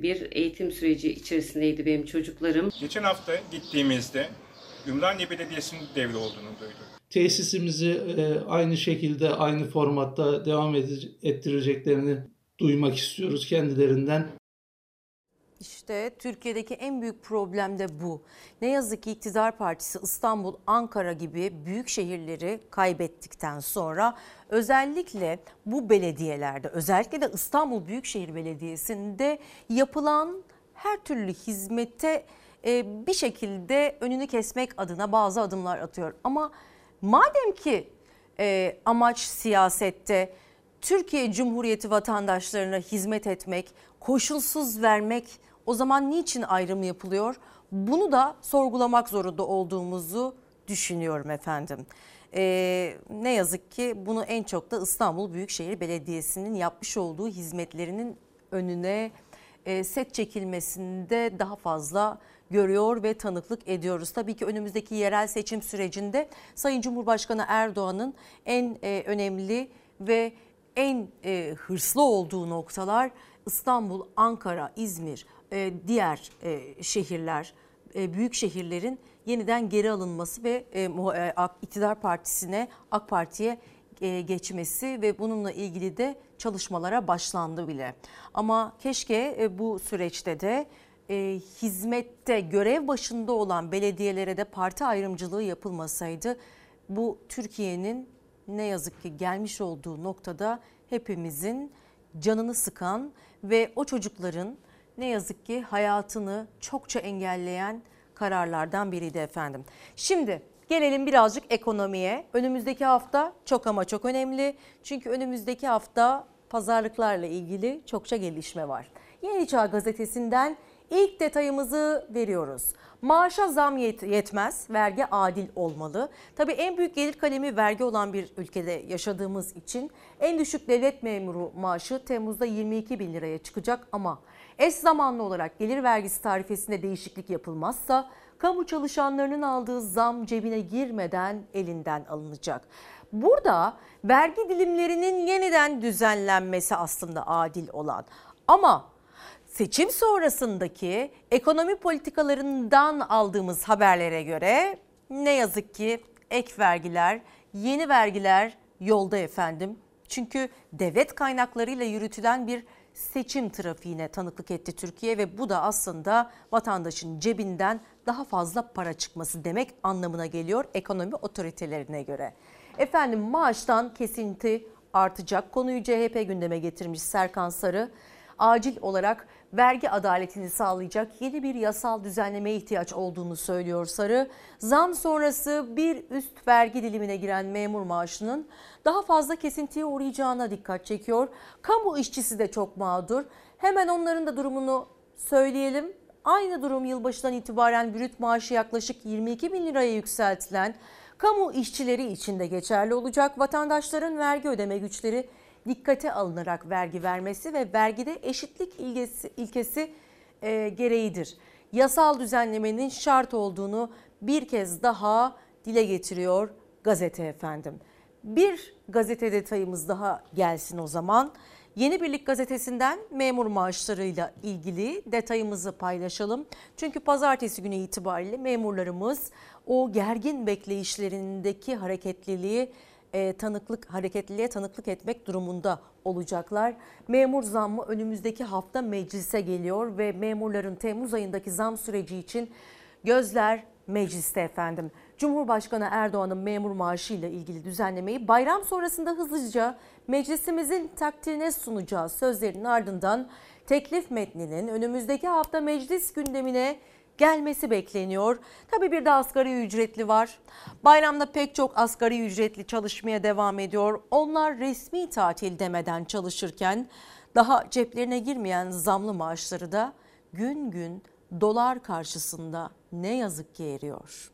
bir eğitim süreci içerisindeydi benim çocuklarım. Geçen hafta gittiğimizde Ümraniye Belediyesi'nin devri olduğunu duyduk. Tesisimizi e, aynı şekilde aynı formatta devam ettireceklerini duymak istiyoruz kendilerinden. İşte Türkiye'deki en büyük problem de bu. Ne yazık ki iktidar partisi İstanbul, Ankara gibi büyük şehirleri kaybettikten sonra özellikle bu belediyelerde özellikle de İstanbul Büyükşehir Belediyesi'nde yapılan her türlü hizmete e, bir şekilde önünü kesmek adına bazı adımlar atıyor. Ama madem ki e, amaç siyasette Türkiye Cumhuriyeti vatandaşlarına hizmet etmek, koşulsuz vermek o zaman niçin ayrım yapılıyor? Bunu da sorgulamak zorunda olduğumuzu düşünüyorum efendim. Ee, ne yazık ki bunu en çok da İstanbul Büyükşehir Belediyesi'nin yapmış olduğu hizmetlerinin önüne e, set çekilmesinde daha fazla görüyor ve tanıklık ediyoruz. Tabii ki önümüzdeki yerel seçim sürecinde Sayın Cumhurbaşkanı Erdoğan'ın en e, önemli ve en e, hırslı olduğu noktalar İstanbul, Ankara, İzmir, e, diğer e, şehirler, e, büyük şehirlerin yeniden geri alınması ve e, e, iktidar partisine, AK Parti'ye e, geçmesi ve bununla ilgili de çalışmalara başlandı bile. Ama keşke e, bu süreçte de e, hizmette görev başında olan belediyelere de parti ayrımcılığı yapılmasaydı bu Türkiye'nin ne yazık ki gelmiş olduğu noktada hepimizin canını sıkan ve o çocukların ne yazık ki hayatını çokça engelleyen kararlardan biriydi efendim. Şimdi gelelim birazcık ekonomiye. Önümüzdeki hafta çok ama çok önemli. Çünkü önümüzdeki hafta pazarlıklarla ilgili çokça gelişme var. Yeni Çağ gazetesinden ilk detayımızı veriyoruz. Maaşa zam yet- yetmez, vergi adil olmalı. Tabii en büyük gelir kalemi vergi olan bir ülkede yaşadığımız için en düşük devlet memuru maaşı Temmuz'da 22 bin liraya çıkacak ama eş zamanlı olarak gelir vergisi tarifesinde değişiklik yapılmazsa kamu çalışanlarının aldığı zam cebine girmeden elinden alınacak. Burada vergi dilimlerinin yeniden düzenlenmesi aslında adil olan ama seçim sonrasındaki ekonomi politikalarından aldığımız haberlere göre ne yazık ki ek vergiler, yeni vergiler yolda efendim. Çünkü devlet kaynaklarıyla yürütülen bir seçim trafiğine tanıklık etti Türkiye ve bu da aslında vatandaşın cebinden daha fazla para çıkması demek anlamına geliyor ekonomi otoritelerine göre. Efendim maaştan kesinti artacak. Konuyu CHP gündeme getirmiş Serkan Sarı. Acil olarak vergi adaletini sağlayacak yeni bir yasal düzenlemeye ihtiyaç olduğunu söylüyor Sarı. Zam sonrası bir üst vergi dilimine giren memur maaşının daha fazla kesintiye uğrayacağına dikkat çekiyor. Kamu işçisi de çok mağdur. Hemen onların da durumunu söyleyelim. Aynı durum yılbaşından itibaren brüt maaşı yaklaşık 22 bin liraya yükseltilen kamu işçileri için de geçerli olacak. Vatandaşların vergi ödeme güçleri dikkate alınarak vergi vermesi ve vergide eşitlik ilgesi, ilkesi e, gereğidir. Yasal düzenlemenin şart olduğunu bir kez daha dile getiriyor gazete efendim. Bir gazete detayımız daha gelsin o zaman. Yeni Birlik gazetesinden memur maaşlarıyla ilgili detayımızı paylaşalım. Çünkü pazartesi günü itibariyle memurlarımız o gergin bekleyişlerindeki hareketliliği e, tanıklık hareketliliğe tanıklık etmek durumunda olacaklar. Memur zammı önümüzdeki hafta meclise geliyor ve memurların Temmuz ayındaki zam süreci için gözler mecliste efendim. Cumhurbaşkanı Erdoğan'ın memur maaşı ile ilgili düzenlemeyi bayram sonrasında hızlıca meclisimizin takdirine sunacağı sözlerinin ardından teklif metninin önümüzdeki hafta meclis gündemine gelmesi bekleniyor. Tabii bir de asgari ücretli var. Bayramda pek çok asgari ücretli çalışmaya devam ediyor. Onlar resmi tatil demeden çalışırken daha ceplerine girmeyen zamlı maaşları da gün gün dolar karşısında ne yazık ki eriyor.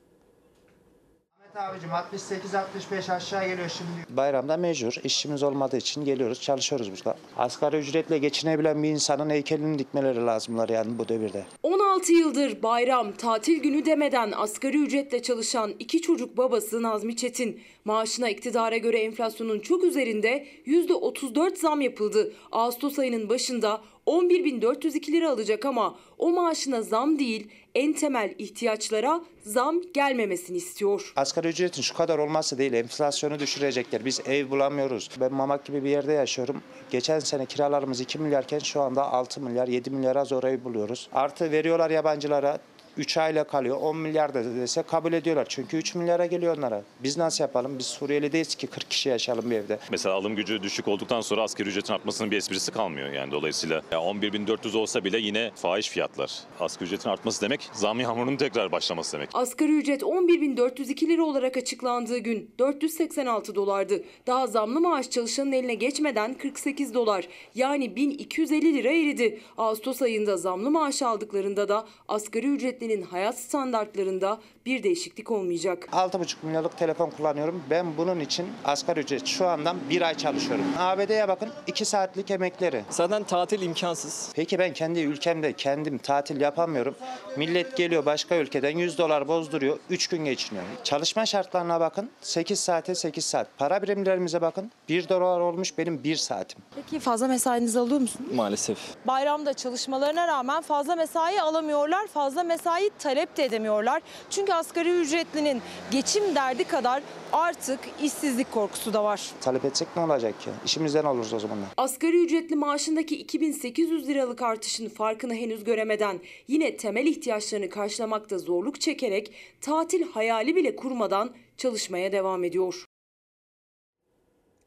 Abicim 68-65 aşağı geliyor şimdi. Bayramda mecbur. işçimiz olmadığı için geliyoruz, çalışıyoruz burada. Asgari ücretle geçinebilen bir insanın heykelini dikmeleri lazımlar yani bu devirde. 16 yıldır bayram, tatil günü demeden asgari ücretle çalışan iki çocuk babası Nazmi Çetin. Maaşına iktidara göre enflasyonun çok üzerinde %34 zam yapıldı. Ağustos ayının başında 11.402 lira alacak ama o maaşına zam değil en temel ihtiyaçlara zam gelmemesini istiyor. Asgari ücretin şu kadar olması değil, enflasyonu düşürecekler. Biz ev bulamıyoruz. Ben Mamak gibi bir yerde yaşıyorum. Geçen sene kiralarımız 2 milyarken şu anda 6 milyar, 7 milyara zor ev buluyoruz. Artı veriyorlar yabancılara. 3 ayla kalıyor. 10 milyar da dese kabul ediyorlar. Çünkü 3 milyara geliyor onlara. Biz nasıl yapalım? Biz Suriyeli değiliz ki 40 kişi yaşayalım bir evde. Mesela alım gücü düşük olduktan sonra asgari ücretin artmasının bir esprisi kalmıyor. Yani dolayısıyla ya 11.400 olsa bile yine fahiş fiyatlar. Asgari ücretin artması demek zam yağmurunun tekrar başlaması demek. Asgari ücret 11.402 lira olarak açıklandığı gün 486 dolardı. Daha zamlı maaş çalışanın eline geçmeden 48 dolar yani 1250 lira eridi. Ağustos ayında zamlı maaş aldıklarında da asgari ücretle ücretlinin hayat standartlarında bir değişiklik olmayacak. 6,5 milyonluk telefon kullanıyorum. Ben bunun için asgari ücret şu andan bir ay çalışıyorum. ABD'ye bakın 2 saatlik emekleri. Zaten tatil imkansız. Peki ben kendi ülkemde kendim tatil yapamıyorum. Millet geliyor başka ülkeden 100 dolar bozduruyor. 3 gün geçiniyor. Çalışma şartlarına bakın. 8 saate 8 saat. Para birimlerimize bakın. 1 dolar olmuş benim 1 saatim. Peki fazla mesainizi alıyor musunuz? Maalesef. Bayramda çalışmalarına rağmen fazla mesai alamıyorlar, fazla mesai talep de edemiyorlar. Çünkü asgari ücretlinin geçim derdi kadar artık işsizlik korkusu da var. Talep etsek ne olacak ki? İşimizden oluruz o zaman. Asgari ücretli maaşındaki 2800 liralık artışın farkını henüz göremeden yine temel ihtiyaçlarını karşılamakta zorluk çekerek tatil hayali bile kurmadan çalışmaya devam ediyor.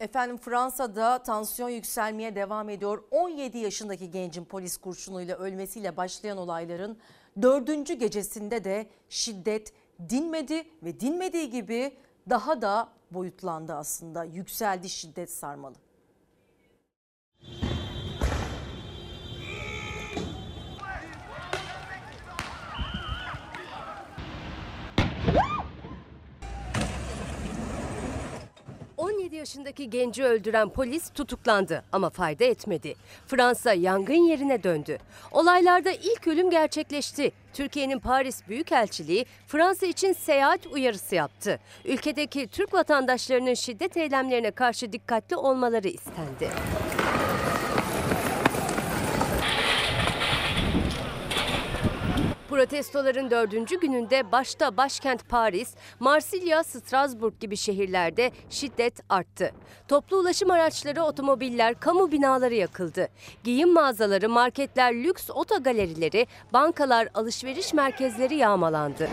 Efendim Fransa'da tansiyon yükselmeye devam ediyor. 17 yaşındaki gencin polis kurşunuyla ölmesiyle başlayan olayların dördüncü gecesinde de şiddet dinmedi ve dinmediği gibi daha da boyutlandı aslında. Yükseldi şiddet sarmalı. Yaşındaki genci öldüren polis tutuklandı ama fayda etmedi. Fransa yangın yerine döndü. Olaylarda ilk ölüm gerçekleşti. Türkiye'nin Paris Büyükelçiliği Fransa için seyahat uyarısı yaptı. Ülkedeki Türk vatandaşlarının şiddet eylemlerine karşı dikkatli olmaları istendi. Protestoların dördüncü gününde başta başkent Paris, Marsilya, Strasbourg gibi şehirlerde şiddet arttı. Toplu ulaşım araçları, otomobiller, kamu binaları yakıldı. Giyim mağazaları, marketler, lüks otogalerileri, bankalar, alışveriş merkezleri yağmalandı.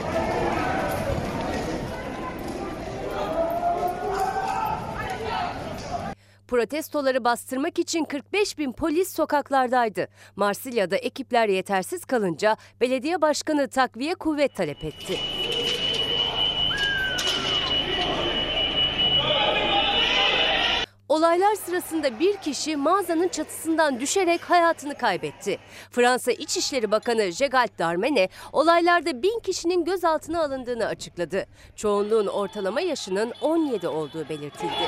Protestoları bastırmak için 45 bin polis sokaklardaydı. Marsilya'da ekipler yetersiz kalınca belediye başkanı takviye kuvvet talep etti. Olaylar sırasında bir kişi mağazanın çatısından düşerek hayatını kaybetti. Fransa İçişleri Bakanı Gerald Darmanin olaylarda bin kişinin gözaltına alındığını açıkladı. Çoğunluğun ortalama yaşının 17 olduğu belirtildi.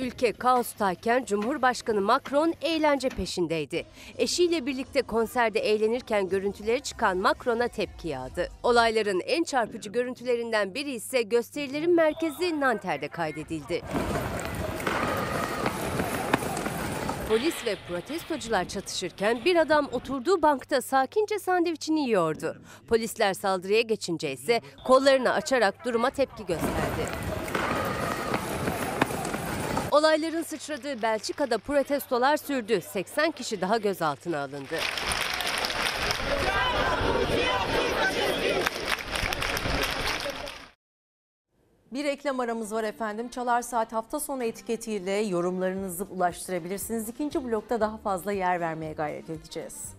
Ülke kaostayken Cumhurbaşkanı Macron eğlence peşindeydi. Eşiyle birlikte konserde eğlenirken görüntüleri çıkan Macron'a tepki yağdı. Olayların en çarpıcı görüntülerinden biri ise gösterilerin merkezi Nanter'de kaydedildi. Polis ve protestocular çatışırken bir adam oturduğu bankta sakince sandviçini yiyordu. Polisler saldırıya geçince ise kollarını açarak duruma tepki gösterdi. Olayların sıçradığı Belçika'da protestolar sürdü. 80 kişi daha gözaltına alındı. Bir reklam aramız var efendim. Çalar Saat hafta sonu etiketiyle yorumlarınızı ulaştırabilirsiniz. İkinci blokta daha fazla yer vermeye gayret edeceğiz.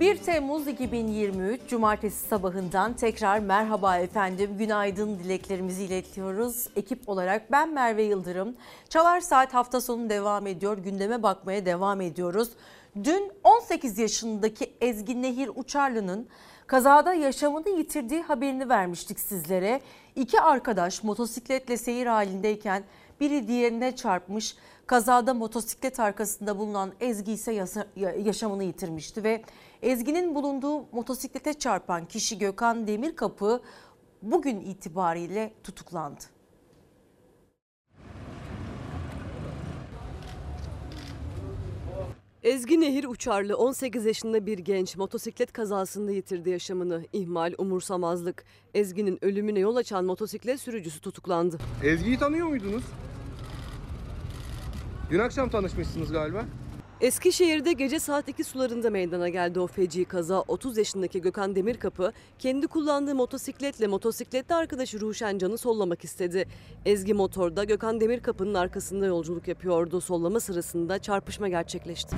1 Temmuz 2023 Cumartesi sabahından tekrar merhaba efendim. Günaydın dileklerimizi iletiyoruz. Ekip olarak ben Merve Yıldırım. Çalar Saat hafta sonu devam ediyor. Gündeme bakmaya devam ediyoruz. Dün 18 yaşındaki Ezgi Nehir Uçarlı'nın kazada yaşamını yitirdiği haberini vermiştik sizlere. İki arkadaş motosikletle seyir halindeyken biri diğerine çarpmış. Kazada motosiklet arkasında bulunan Ezgi ise yaşamını yitirmişti ve Ezgi'nin bulunduğu motosiklete çarpan kişi Gökhan Demirkapı bugün itibariyle tutuklandı. Ezgi Nehir Uçarlı 18 yaşında bir genç motosiklet kazasında yitirdi yaşamını. İhmal, umursamazlık. Ezgi'nin ölümüne yol açan motosiklet sürücüsü tutuklandı. Ezgi'yi tanıyor muydunuz? Dün akşam tanışmışsınız galiba. Eskişehir'de gece saat 2 sularında meydana geldi o feci kaza. 30 yaşındaki Gökhan Demirkapı kendi kullandığı motosikletle motosikletli arkadaşı Ruşen Can'ı sollamak istedi. Ezgi motorda Gökhan Demirkapı'nın arkasında yolculuk yapıyordu. Sollama sırasında çarpışma gerçekleşti.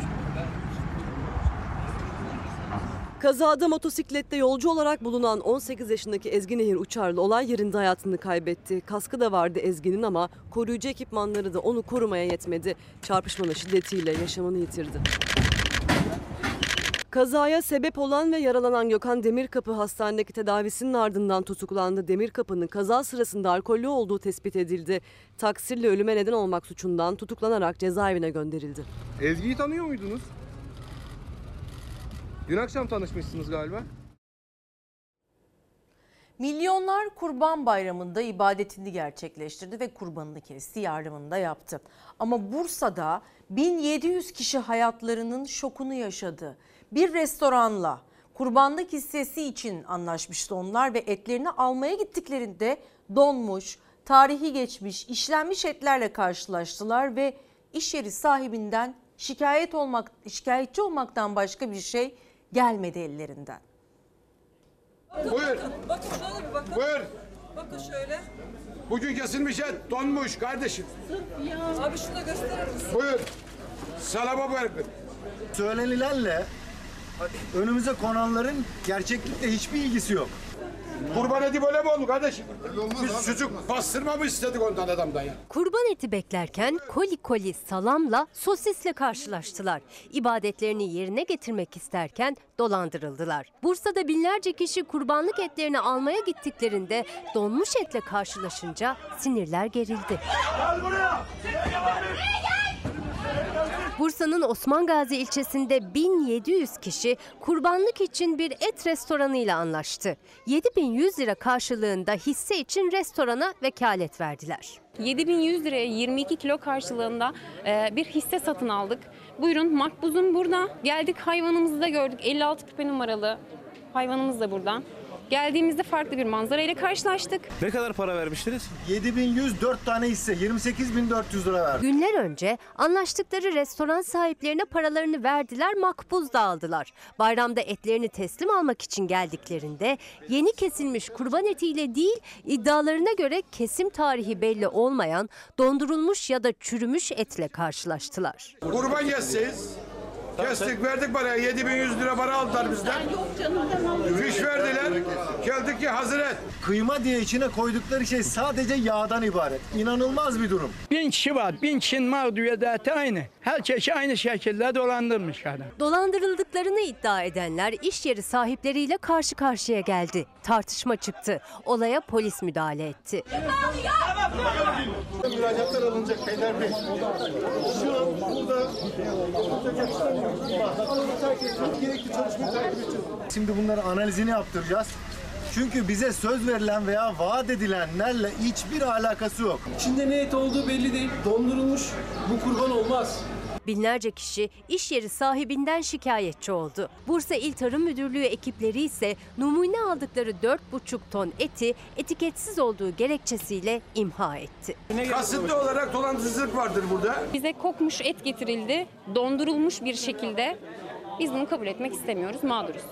Kazada motosiklette yolcu olarak bulunan 18 yaşındaki Ezgi Nehir Uçarlı olay yerinde hayatını kaybetti. Kaskı da vardı Ezgi'nin ama koruyucu ekipmanları da onu korumaya yetmedi. Çarpışmanın şiddetiyle yaşamını yitirdi. Kazaya sebep olan ve yaralanan Gökhan Demirkapı hastanedeki tedavisinin ardından tutuklandı. Demirkapı'nın kaza sırasında alkollü olduğu tespit edildi. Taksirle ölüme neden olmak suçundan tutuklanarak cezaevine gönderildi. Ezgi'yi tanıyor muydunuz? Dün akşam tanışmışsınız galiba. Milyonlar Kurban Bayramı'nda ibadetini gerçekleştirdi ve kurbanını kesti, yardımını da yaptı. Ama Bursa'da 1700 kişi hayatlarının şokunu yaşadı. Bir restoranla kurbanlık hissesi için anlaşmıştı onlar ve etlerini almaya gittiklerinde donmuş, tarihi geçmiş, işlenmiş etlerle karşılaştılar ve iş yeri sahibinden şikayet olmak, şikayetçi olmaktan başka bir şey gelmedi ellerinden. Buyur. Bakın şöyle bir bakın. Buyur. Bakın şöyle. Bugün kesilmiş et donmuş kardeşim. Abi şunu da gösterir misin? Buyur. Salama bırakın. Söylenilenle önümüze konanların gerçeklikle hiçbir ilgisi yok. Kurban eti böyle mi oldu kardeşim? Biz sucuk pastırma mı istedik ondan adamdan ya? Kurban eti beklerken koli koli salamla sosisle karşılaştılar. İbadetlerini yerine getirmek isterken dolandırıldılar. Bursa'da binlerce kişi kurbanlık etlerini almaya gittiklerinde donmuş etle karşılaşınca sinirler gerildi. Bursa'nın Osman Gazi ilçesinde 1700 kişi kurbanlık için bir et restoranıyla anlaştı. 7100 lira karşılığında hisse için restorana vekalet verdiler. 7100 liraya 22 kilo karşılığında e, bir hisse satın aldık. Buyurun makbuzum burada. Geldik hayvanımızı da gördük. 56 küpe numaralı hayvanımız da burada. Geldiğimizde farklı bir manzara ile karşılaştık. Ne kadar para vermiştiniz? 7104 tane hisse 28400 lira verdim. Günler önce anlaştıkları restoran sahiplerine paralarını verdiler, makbuz da aldılar. Bayramda etlerini teslim almak için geldiklerinde yeni kesilmiş kurban etiyle değil, iddialarına göre kesim tarihi belli olmayan dondurulmuş ya da çürümüş etle karşılaştılar. Kurban kesseniz. Kestik verdik paraya 7100 lira para aldılar bizden. Fiş verdiler. Geldik ki hazır et. Kıyma diye içine koydukları şey sadece yağdan ibaret. İnanılmaz bir durum. Bin kişi var. Bin kişinin mağduriyeti aynı. Herkesi aynı şekilde dolandırmış adam. Dolandırıldıklarını iddia edenler iş yeri sahipleriyle karşı karşıya geldi. Tartışma çıktı. Olaya polis müdahale etti. Müracaatlar alınacak Peyder Bey. Şu an burada Şimdi bunları analizini yaptıracağız. Çünkü bize söz verilen veya vaat edilenlerle hiçbir alakası yok. İçinde ne et olduğu belli değil. Dondurulmuş. Bu kurban olmaz. Binlerce kişi iş yeri sahibinden şikayetçi oldu. Bursa İl Tarım Müdürlüğü ekipleri ise numune aldıkları 4,5 ton eti etiketsiz olduğu gerekçesiyle imha etti. Kasıtlı olarak dolandırıcılık vardır burada. Bize kokmuş et getirildi. Dondurulmuş bir şekilde. Biz bunu kabul etmek istemiyoruz. Mağduruz.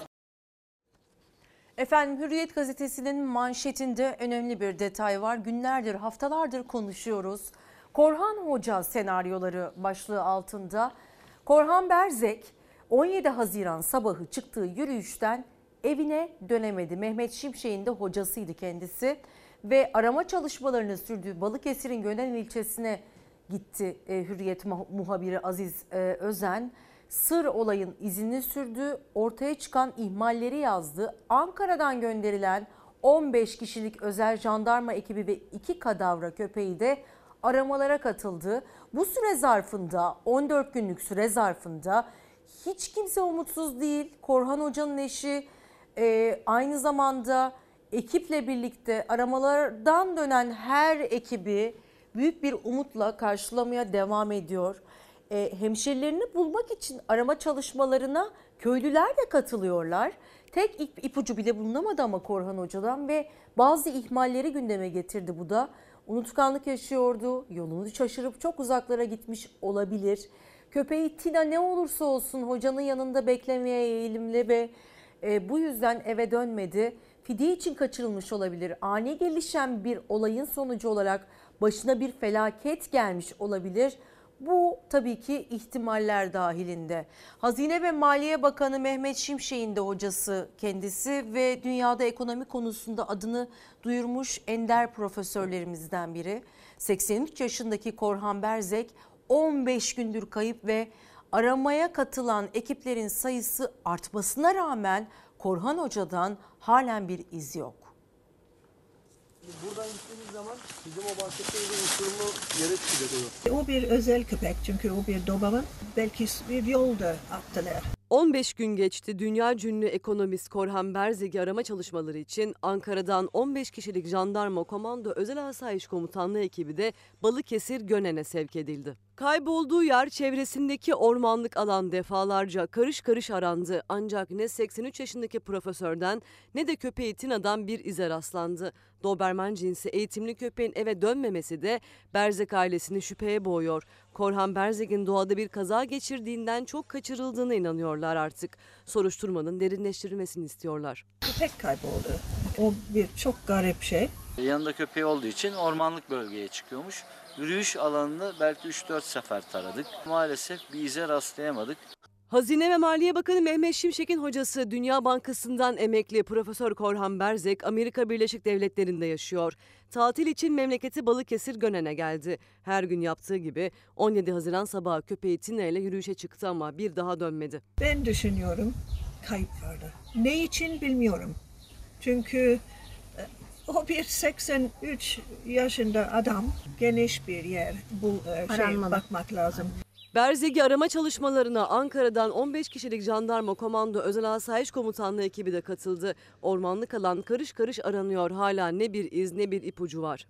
Efendim Hürriyet gazetesinin manşetinde önemli bir detay var. Günlerdir, haftalardır konuşuyoruz. Korhan Hoca senaryoları başlığı altında Korhan Berzek 17 Haziran sabahı çıktığı yürüyüşten evine dönemedi. Mehmet Şimşek'in de hocasıydı kendisi ve arama çalışmalarını sürdüğü Balıkesir'in Gönel ilçesine gitti e, Hürriyet muhabiri Aziz e, Özen. Sır olayın izini sürdü, ortaya çıkan ihmalleri yazdı. Ankara'dan gönderilen 15 kişilik özel jandarma ekibi ve 2 kadavra köpeği de aramalara katıldı. Bu süre zarfında 14 günlük süre zarfında hiç kimse umutsuz değil. Korhan Hoca'nın eşi e, aynı zamanda ekiple birlikte aramalardan dönen her ekibi büyük bir umutla karşılamaya devam ediyor. E, hemşerilerini bulmak için arama çalışmalarına köylüler de katılıyorlar. Tek ipucu bile bulunamadı ama Korhan Hoca'dan ve bazı ihmalleri gündeme getirdi bu da unutkanlık yaşıyordu, yolunu şaşırıp çok uzaklara gitmiş olabilir. Köpeği Tina ne olursa olsun hocanın yanında beklemeye eğilimli ve e, bu yüzden eve dönmedi. Fidye için kaçırılmış olabilir. Ani gelişen bir olayın sonucu olarak başına bir felaket gelmiş olabilir. Bu tabii ki ihtimaller dahilinde. Hazine ve Maliye Bakanı Mehmet Şimşek'in de hocası kendisi ve dünyada ekonomi konusunda adını duyurmuş ender profesörlerimizden biri. 83 yaşındaki Korhan Berzek 15 gündür kayıp ve Aramaya katılan ekiplerin sayısı artmasına rağmen Korhan Hoca'dan halen bir iz yok. Buradan gittiğimiz zaman bizim o bahsettiğimiz uçurumlu yere çıkacak O bir özel köpek çünkü o bir doberman. Belki bir yolda attılar. 15 gün geçti. Dünya cünlü ekonomist Korhan Berzeg'i arama çalışmaları için Ankara'dan 15 kişilik jandarma komando özel asayiş komutanlığı ekibi de Balıkesir Gönen'e sevk edildi. Kaybolduğu yer çevresindeki ormanlık alan defalarca karış karış arandı. Ancak ne 83 yaşındaki profesörden ne de köpeği Tina'dan bir ize rastlandı. Doberman cinsi eğitimli köpeğin eve dönmemesi de Berzek ailesini şüpheye boğuyor. Korhan Berzek'in doğada bir kaza geçirdiğinden çok kaçırıldığına inanıyorlar artık. Soruşturmanın derinleştirilmesini istiyorlar. Köpek kayboldu. O bir çok garip şey. Yanında köpeği olduğu için ormanlık bölgeye çıkıyormuş. Yürüyüş alanını belki 3-4 sefer taradık. Maalesef bir ize rastlayamadık. Hazine ve Maliye Bakanı Mehmet Şimşek'in hocası Dünya Bankası'ndan emekli Profesör Korhan Berzek Amerika Birleşik Devletleri'nde yaşıyor. Tatil için memleketi Balıkesir Gönen'e geldi. Her gün yaptığı gibi 17 Haziran sabahı köpeği Tina ile yürüyüşe çıktı ama bir daha dönmedi. Ben düşünüyorum kayıp vardı. Ne için bilmiyorum. Çünkü o bir 83 yaşında adam geniş bir yer bu e, şey, Aranmalı. bakmak lazım. Berzeg'i arama çalışmalarına Ankara'dan 15 kişilik jandarma komando özel asayiş komutanlığı ekibi de katıldı. Ormanlık alan karış karış aranıyor. Hala ne bir iz ne bir ipucu var.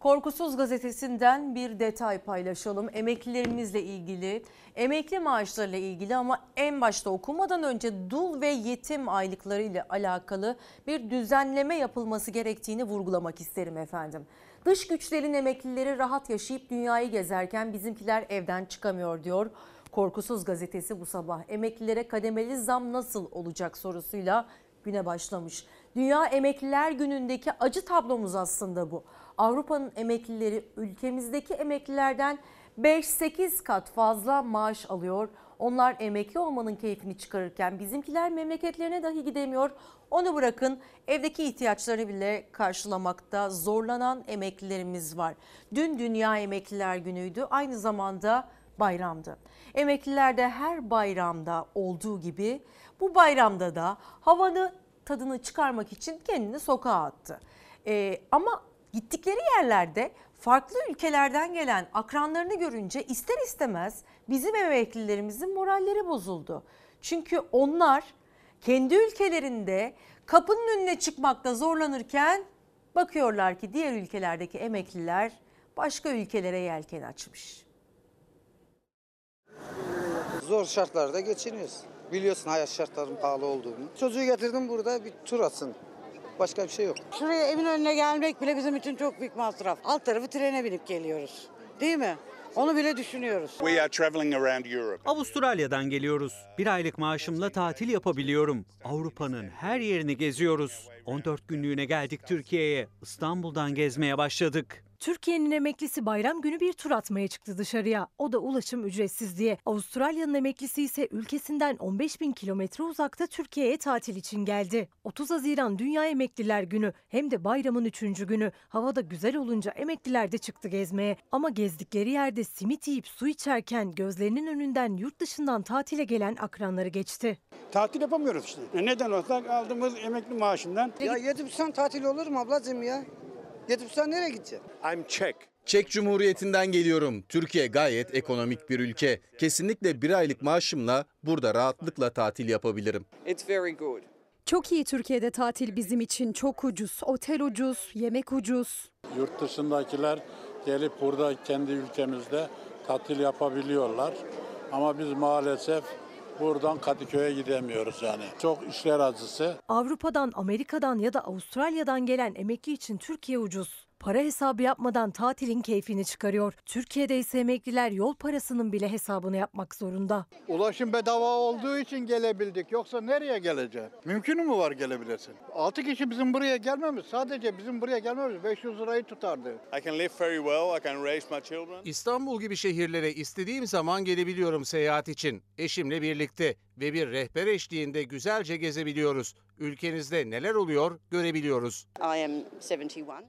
Korkusuz gazetesinden bir detay paylaşalım. Emeklilerimizle ilgili, emekli maaşlarıyla ilgili ama en başta okumadan önce dul ve yetim aylıkları ile alakalı bir düzenleme yapılması gerektiğini vurgulamak isterim efendim. Dış güçlerin emeklileri rahat yaşayıp dünyayı gezerken bizimkiler evden çıkamıyor diyor. Korkusuz gazetesi bu sabah emeklilere kademeli zam nasıl olacak sorusuyla güne başlamış. Dünya Emekliler Günü'ndeki acı tablomuz aslında bu. Avrupa'nın emeklileri ülkemizdeki emeklilerden 5-8 kat fazla maaş alıyor. Onlar emekli olmanın keyfini çıkarırken bizimkiler memleketlerine dahi gidemiyor. Onu bırakın evdeki ihtiyaçlarını bile karşılamakta zorlanan emeklilerimiz var. Dün Dünya Emekliler Günü'ydü. Aynı zamanda bayramdı. Emekliler de her bayramda olduğu gibi bu bayramda da havanı tadını çıkarmak için kendini sokağa attı. Ee, ama gittikleri yerlerde farklı ülkelerden gelen akranlarını görünce ister istemez bizim emeklilerimizin moralleri bozuldu. Çünkü onlar kendi ülkelerinde kapının önüne çıkmakta zorlanırken bakıyorlar ki diğer ülkelerdeki emekliler başka ülkelere yelken açmış. Zor şartlarda geçiniyoruz. Biliyorsun hayat şartlarının pahalı olduğunu. Çocuğu getirdim burada bir tur atsın. Başka bir şey yok. Şuraya evin önüne gelmek bile bizim için çok büyük masraf. Alt tarafı trene binip geliyoruz. Değil mi? Onu bile düşünüyoruz. We are traveling around Europe. Avustralya'dan geliyoruz. Bir aylık maaşımla tatil yapabiliyorum. Avrupa'nın her yerini geziyoruz. 14 günlüğüne geldik Türkiye'ye. İstanbul'dan gezmeye başladık. Türkiye'nin emeklisi bayram günü bir tur atmaya çıktı dışarıya. O da ulaşım ücretsiz diye. Avustralya'nın emeklisi ise ülkesinden 15 bin kilometre uzakta Türkiye'ye tatil için geldi. 30 Haziran Dünya Emekliler Günü hem de bayramın 3. günü. Havada güzel olunca emekliler de çıktı gezmeye. Ama gezdikleri yerde simit yiyip su içerken gözlerinin önünden yurt dışından tatile gelen akranları geçti. Tatil yapamıyoruz işte. E Neden olsa aldığımız emekli maaşından. Ya yedi buçuktan tatil olur mu ablacığım ya? Yedi buçuktan nereye gideceksin? I'm Czech. Çek Cumhuriyeti'nden geliyorum. Türkiye gayet ekonomik bir ülke. Kesinlikle bir aylık maaşımla burada rahatlıkla tatil yapabilirim. It's very good. Çok iyi Türkiye'de tatil bizim için çok ucuz. Otel ucuz, yemek ucuz. Yurt dışındakiler gelip burada kendi ülkemizde tatil yapabiliyorlar. Ama biz maalesef buradan Kadıköy'e gidemiyoruz yani. Çok işler acısı. Avrupa'dan, Amerika'dan ya da Avustralya'dan gelen emekli için Türkiye ucuz. Para hesabı yapmadan tatilin keyfini çıkarıyor. Türkiye'de ise emekliler yol parasının bile hesabını yapmak zorunda. Ulaşım bedava olduğu için gelebildik. Yoksa nereye geleceğiz? Mümkün mü var gelebilirsin? 6 kişi bizim buraya gelmemiz, sadece bizim buraya gelmemiz 500 lirayı tutardı. I can live very well. I can raise my children. İstanbul gibi şehirlere istediğim zaman gelebiliyorum seyahat için. Eşimle birlikte ve bir rehber eşliğinde güzelce gezebiliyoruz. Ülkenizde neler oluyor görebiliyoruz.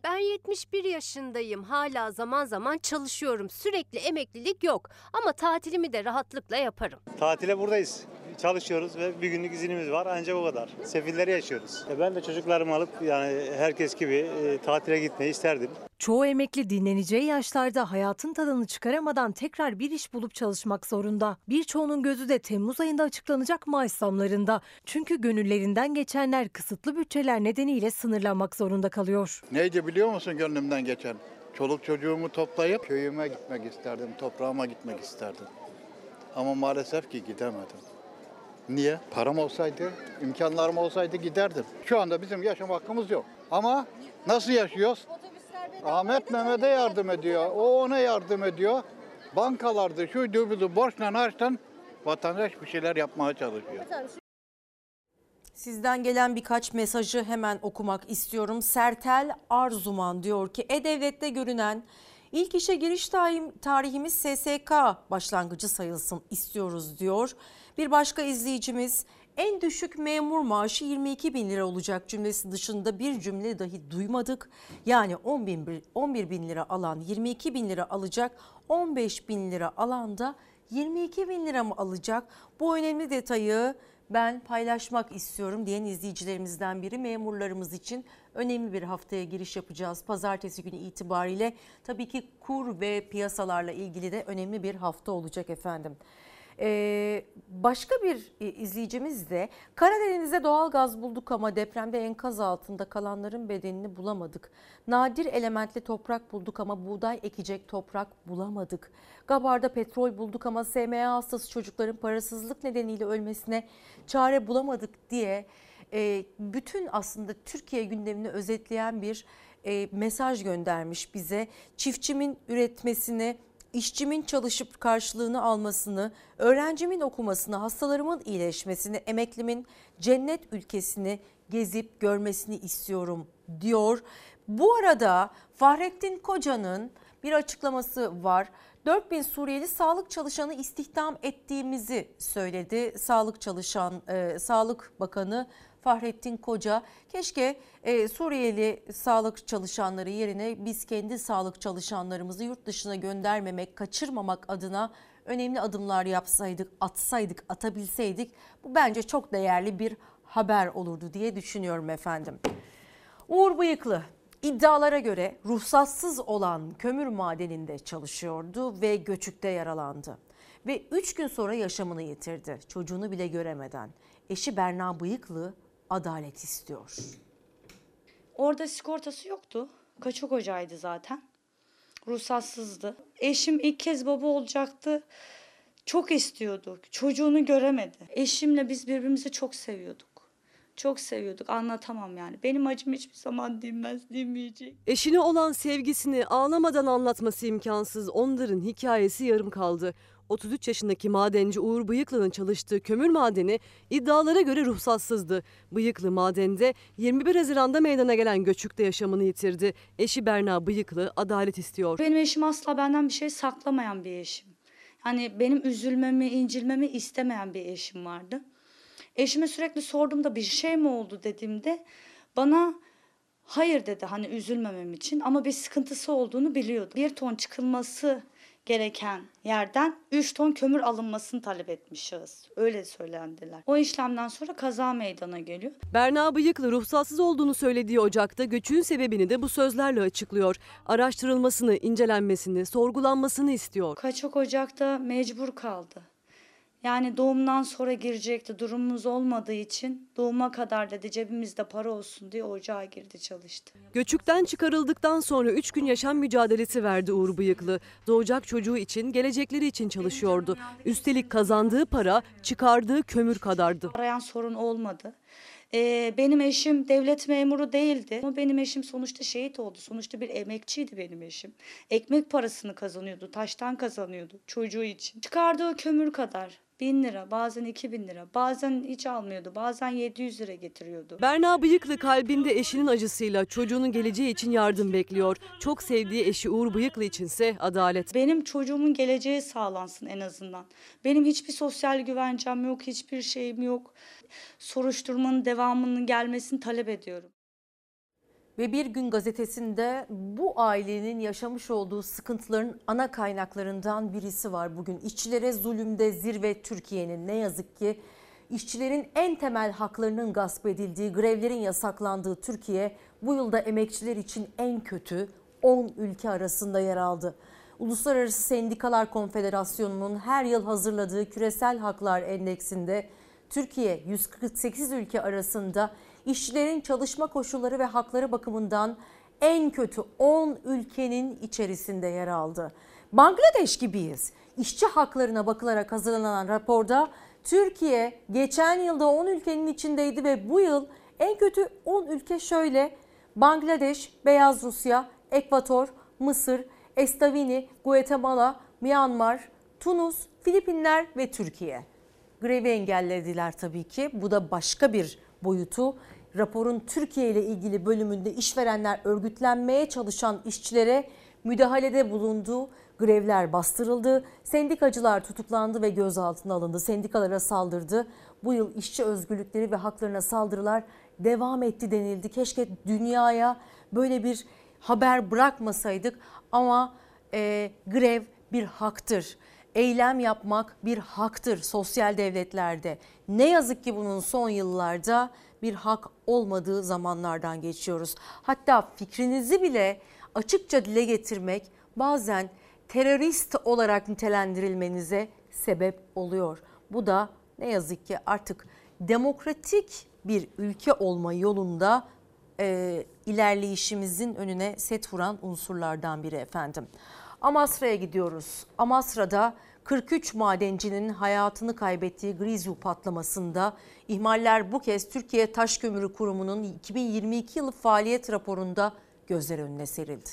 Ben 71 yaşındayım. Hala zaman zaman çalışıyorum. Sürekli emeklilik yok. Ama tatilimi de rahatlıkla yaparım. Tatile buradayız. Çalışıyoruz ve bir günlük iznimiz var ancak o kadar. Sefilleri yaşıyoruz. E ben de çocuklarımı alıp yani herkes gibi e, tatile gitmeyi isterdim. Çoğu emekli dinleneceği yaşlarda hayatın tadını çıkaramadan tekrar bir iş bulup çalışmak zorunda. Birçoğunun gözü de Temmuz ayında açıklanacak maaş zamlarında. Çünkü gönüllerinden geçenler kısıtlı bütçeler nedeniyle sınırlanmak zorunda kalıyor. Neydi biliyor musun gönlümden geçen? Çoluk çocuğumu toplayıp köyüme gitmek isterdim, toprağıma gitmek isterdim. Ama maalesef ki gidemedim. Niye? Param olsaydı, imkanlarım olsaydı giderdim. Şu anda bizim yaşam hakkımız yok. Ama nasıl yaşıyoruz? Ahmet Mehmet'e yardım ediyor, o ona yardım ediyor. Bankalarda şuydu budu borçla harçtan vatandaş bir şeyler yapmaya çalışıyor. Sizden gelen birkaç mesajı hemen okumak istiyorum. Sertel Arzuman diyor ki E-Devlet'te görünen ilk işe giriş tarihimiz SSK başlangıcı sayılsın istiyoruz diyor. Bir başka izleyicimiz en düşük memur maaşı 22 bin lira olacak cümlesi dışında bir cümle dahi duymadık. Yani 10 bin, 11 bin lira alan 22 bin lira alacak 15 bin lira alan da 22 bin lira mı alacak? Bu önemli detayı ben paylaşmak istiyorum diyen izleyicilerimizden biri memurlarımız için önemli bir haftaya giriş yapacağız. Pazartesi günü itibariyle tabii ki kur ve piyasalarla ilgili de önemli bir hafta olacak efendim. Ee, başka bir izleyicimiz de Karadeniz'de doğal gaz bulduk ama depremde enkaz altında kalanların bedenini bulamadık. Nadir elementli toprak bulduk ama buğday ekecek toprak bulamadık. Gabar'da petrol bulduk ama SMA hastası çocukların parasızlık nedeniyle ölmesine çare bulamadık diye e, bütün aslında Türkiye gündemini özetleyen bir e, mesaj göndermiş bize. Çiftçimin üretmesini işçimin çalışıp karşılığını almasını, öğrencimin okumasını, hastalarımın iyileşmesini, emeklimin cennet ülkesini gezip görmesini istiyorum diyor. Bu arada Fahrettin Koca'nın bir açıklaması var. 4000 Suriyeli sağlık çalışanı istihdam ettiğimizi söyledi. Sağlık çalışan e, Sağlık Bakanı Fahrettin Koca keşke e, Suriyeli sağlık çalışanları yerine biz kendi sağlık çalışanlarımızı yurt dışına göndermemek, kaçırmamak adına önemli adımlar yapsaydık, atsaydık, atabilseydik bu bence çok değerli bir haber olurdu diye düşünüyorum efendim. Uğur Bıyıklı iddialara göre ruhsatsız olan kömür madeninde çalışıyordu ve göçükte yaralandı. Ve 3 gün sonra yaşamını yitirdi çocuğunu bile göremeden. Eşi Berna Bıyıklı adalet istiyor. Orada sigortası yoktu. Kaçak hocaydı zaten. Ruhsatsızdı. Eşim ilk kez baba olacaktı. Çok istiyordu. Çocuğunu göremedi. Eşimle biz birbirimizi çok seviyorduk. Çok seviyorduk. Anlatamam yani. Benim acım hiçbir zaman dinmez, dinmeyecek. Eşine olan sevgisini ağlamadan anlatması imkansız. Onların hikayesi yarım kaldı. 33 yaşındaki madenci Uğur Bıyıklı'nın çalıştığı kömür madeni iddialara göre ruhsatsızdı. Bıyıklı madende 21 Haziran'da meydana gelen göçükte yaşamını yitirdi. Eşi Berna Bıyıklı adalet istiyor. Benim eşim asla benden bir şey saklamayan bir eşim. Hani benim üzülmemi, incilmemi istemeyen bir eşim vardı. Eşime sürekli sorduğumda bir şey mi oldu dediğimde bana hayır dedi hani üzülmemem için ama bir sıkıntısı olduğunu biliyordu. Bir ton çıkılması gereken yerden 3 ton kömür alınmasını talep etmiş şahıs. Öyle söylendiler. O işlemden sonra kaza meydana geliyor. Berna Bıyıklı ruhsatsız olduğunu söylediği Ocak'ta göçün sebebini de bu sözlerle açıklıyor. Araştırılmasını, incelenmesini, sorgulanmasını istiyor. Kaçak Ocak'ta mecbur kaldı. Yani doğumdan sonra girecekti. Durumumuz olmadığı için doğuma kadar dedi cebimizde para olsun diye ocağa girdi çalıştı. Göçükten çıkarıldıktan sonra 3 gün yaşam mücadelesi verdi Uğur Bıyıklı. Doğacak çocuğu için, gelecekleri için çalışıyordu. Üstelik kazandığı para çıkardığı kömür kadardı. Arayan sorun olmadı. Ee, benim eşim devlet memuru değildi. Ama benim eşim sonuçta şehit oldu. Sonuçta bir emekçiydi benim eşim. Ekmek parasını kazanıyordu, taştan kazanıyordu çocuğu için. Çıkardığı kömür kadar 1000 lira, bazen 2000 lira, bazen hiç almıyordu, bazen 700 lira getiriyordu. Berna Bıyıklı kalbinde eşinin acısıyla çocuğunun geleceği için yardım bekliyor. Çok sevdiği eşi Uğur Bıyıklı içinse adalet. Benim çocuğumun geleceği sağlansın en azından. Benim hiçbir sosyal güvencem yok, hiçbir şeyim yok. Soruşturmanın devamının gelmesini talep ediyorum. Ve Bir Gün gazetesinde bu ailenin yaşamış olduğu sıkıntıların ana kaynaklarından birisi var bugün. İşçilere zulümde zirve Türkiye'nin ne yazık ki işçilerin en temel haklarının gasp edildiği, grevlerin yasaklandığı Türkiye bu yılda emekçiler için en kötü 10 ülke arasında yer aldı. Uluslararası Sendikalar Konfederasyonu'nun her yıl hazırladığı Küresel Haklar Endeksinde Türkiye 148 ülke arasında işçilerin çalışma koşulları ve hakları bakımından en kötü 10 ülkenin içerisinde yer aldı. Bangladeş gibiyiz. İşçi haklarına bakılarak hazırlanan raporda Türkiye geçen yılda 10 ülkenin içindeydi ve bu yıl en kötü 10 ülke şöyle. Bangladeş, Beyaz Rusya, Ekvator, Mısır, Estovini, Guatemala, Myanmar, Tunus, Filipinler ve Türkiye. Grevi engellediler tabii ki. Bu da başka bir boyutu. Raporun Türkiye ile ilgili bölümünde işverenler örgütlenmeye çalışan işçilere müdahalede bulundu. Grevler bastırıldı. Sendikacılar tutuklandı ve gözaltına alındı. Sendikalara saldırdı. Bu yıl işçi özgürlükleri ve haklarına saldırılar devam etti denildi. Keşke dünyaya böyle bir haber bırakmasaydık ama e, grev bir haktır. Eylem yapmak bir haktır sosyal devletlerde. Ne yazık ki bunun son yıllarda bir hak olmadığı zamanlardan geçiyoruz. Hatta fikrinizi bile açıkça dile getirmek bazen terörist olarak nitelendirilmenize sebep oluyor. Bu da ne yazık ki artık demokratik bir ülke olma yolunda e, ilerleyişimizin önüne set vuran unsurlardan biri efendim. Amasra'ya gidiyoruz. Amasra'da 43 madencinin hayatını kaybettiği Grizyu patlamasında ihmaller bu kez Türkiye Taş Kömürü Kurumu'nun 2022 yılı faaliyet raporunda gözler önüne serildi.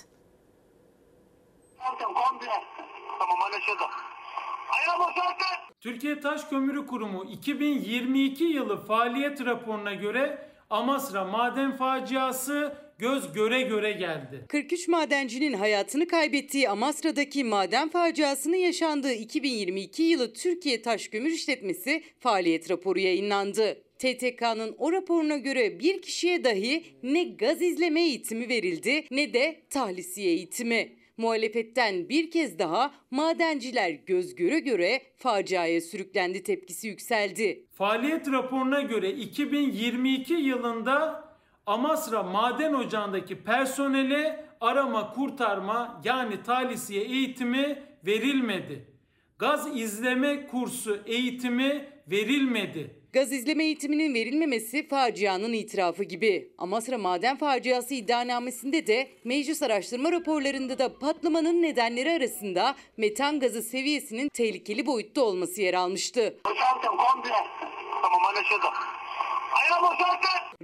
Türkiye Taş Kömürü Kurumu 2022 yılı faaliyet raporuna göre Amasra maden faciası göz göre göre geldi. 43 madencinin hayatını kaybettiği Amasra'daki maden faciasının yaşandığı 2022 yılı Türkiye Taş Kömür İşletmesi faaliyet raporu yayınlandı. TTK'nın o raporuna göre bir kişiye dahi ne gaz izleme eğitimi verildi ne de tahlisiye eğitimi. Muhalefetten bir kez daha madenciler göz göre göre faciaya sürüklendi tepkisi yükseldi. Faaliyet raporuna göre 2022 yılında Amasra Maden Ocağı'ndaki personele arama kurtarma yani talisiye eğitimi verilmedi. Gaz izleme kursu eğitimi verilmedi. Gaz izleme eğitiminin verilmemesi facianın itirafı gibi. Amasra maden faciası iddianamesinde de meclis araştırma raporlarında da patlamanın nedenleri arasında metan gazı seviyesinin tehlikeli boyutta olması yer almıştı. Tamam anlaşıldı.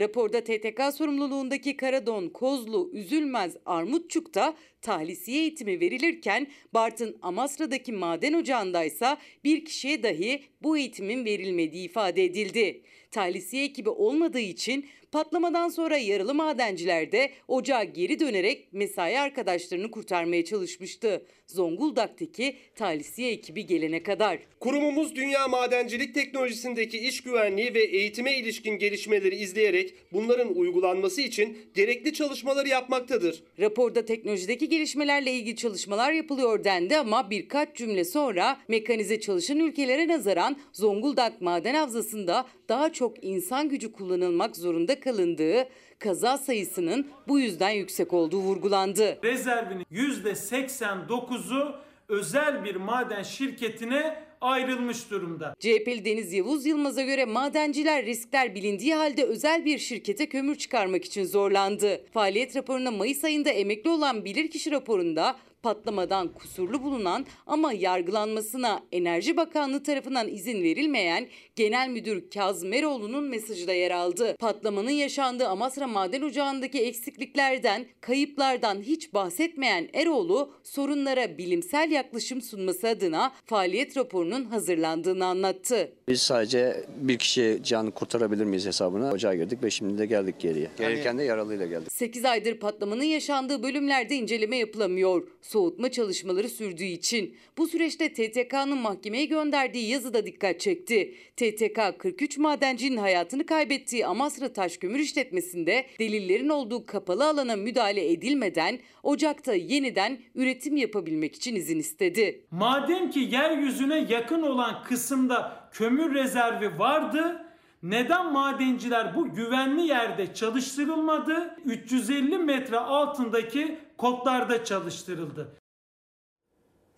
Raporda TTK sorumluluğundaki Karadon, Kozlu, Üzülmez, Armutçuk'ta tahlisiye eğitimi verilirken Bartın Amasra'daki maden ocağındaysa bir kişiye dahi bu eğitimin verilmediği ifade edildi. Tahlisiye ekibi olmadığı için patlamadan sonra yaralı madenciler de ocağa geri dönerek mesai arkadaşlarını kurtarmaya çalışmıştı. Zonguldak'taki tahlisiye ekibi gelene kadar. Kurumumuz dünya madencilik teknolojisindeki iş güvenliği ve eğitime ilişkin gelişmeleri izleyerek bunların uygulanması için gerekli çalışmaları yapmaktadır. Raporda teknolojideki gelişmelerle ilgili çalışmalar yapılıyor dendi ama birkaç cümle sonra mekanize çalışan ülkelere nazaran Zonguldak Maden Havzası'nda daha çok insan gücü kullanılmak zorunda kalındığı, kaza sayısının bu yüzden yüksek olduğu vurgulandı. Rezervinin %89'u özel bir maden şirketine ayrılmış durumda. CHP'li Deniz Yavuz Yılmaz'a göre madenciler riskler bilindiği halde özel bir şirkete kömür çıkarmak için zorlandı. Faaliyet raporuna Mayıs ayında emekli olan bilirkişi raporunda Patlamadan kusurlu bulunan ama yargılanmasına Enerji Bakanlığı tarafından izin verilmeyen Genel Müdür Kazım Eroğlu'nun mesajı da yer aldı. Patlamanın yaşandığı Amasra Maden Ocağı'ndaki eksikliklerden, kayıplardan hiç bahsetmeyen Eroğlu sorunlara bilimsel yaklaşım sunması adına faaliyet raporunun hazırlandığını anlattı. Biz sadece bir kişi canı kurtarabilir miyiz hesabına ocağa girdik ve şimdi de geldik geriye. Gelirken de yaralıyla geldik. 8 aydır patlamanın yaşandığı bölümlerde inceleme yapılamıyor. Soğutma çalışmaları sürdüğü için. Bu süreçte TTK'nın mahkemeye gönderdiği yazı da dikkat çekti. TTK 43 madencinin hayatını kaybettiği Amasra Taşkömür işletmesinde delillerin olduğu kapalı alana müdahale edilmeden ocakta yeniden üretim yapabilmek için izin istedi. Madem ki yeryüzüne yakın olan kısımda kömür rezervi vardı, neden madenciler bu güvenli yerde çalıştırılmadı? 350 metre altındaki kotlarda çalıştırıldı.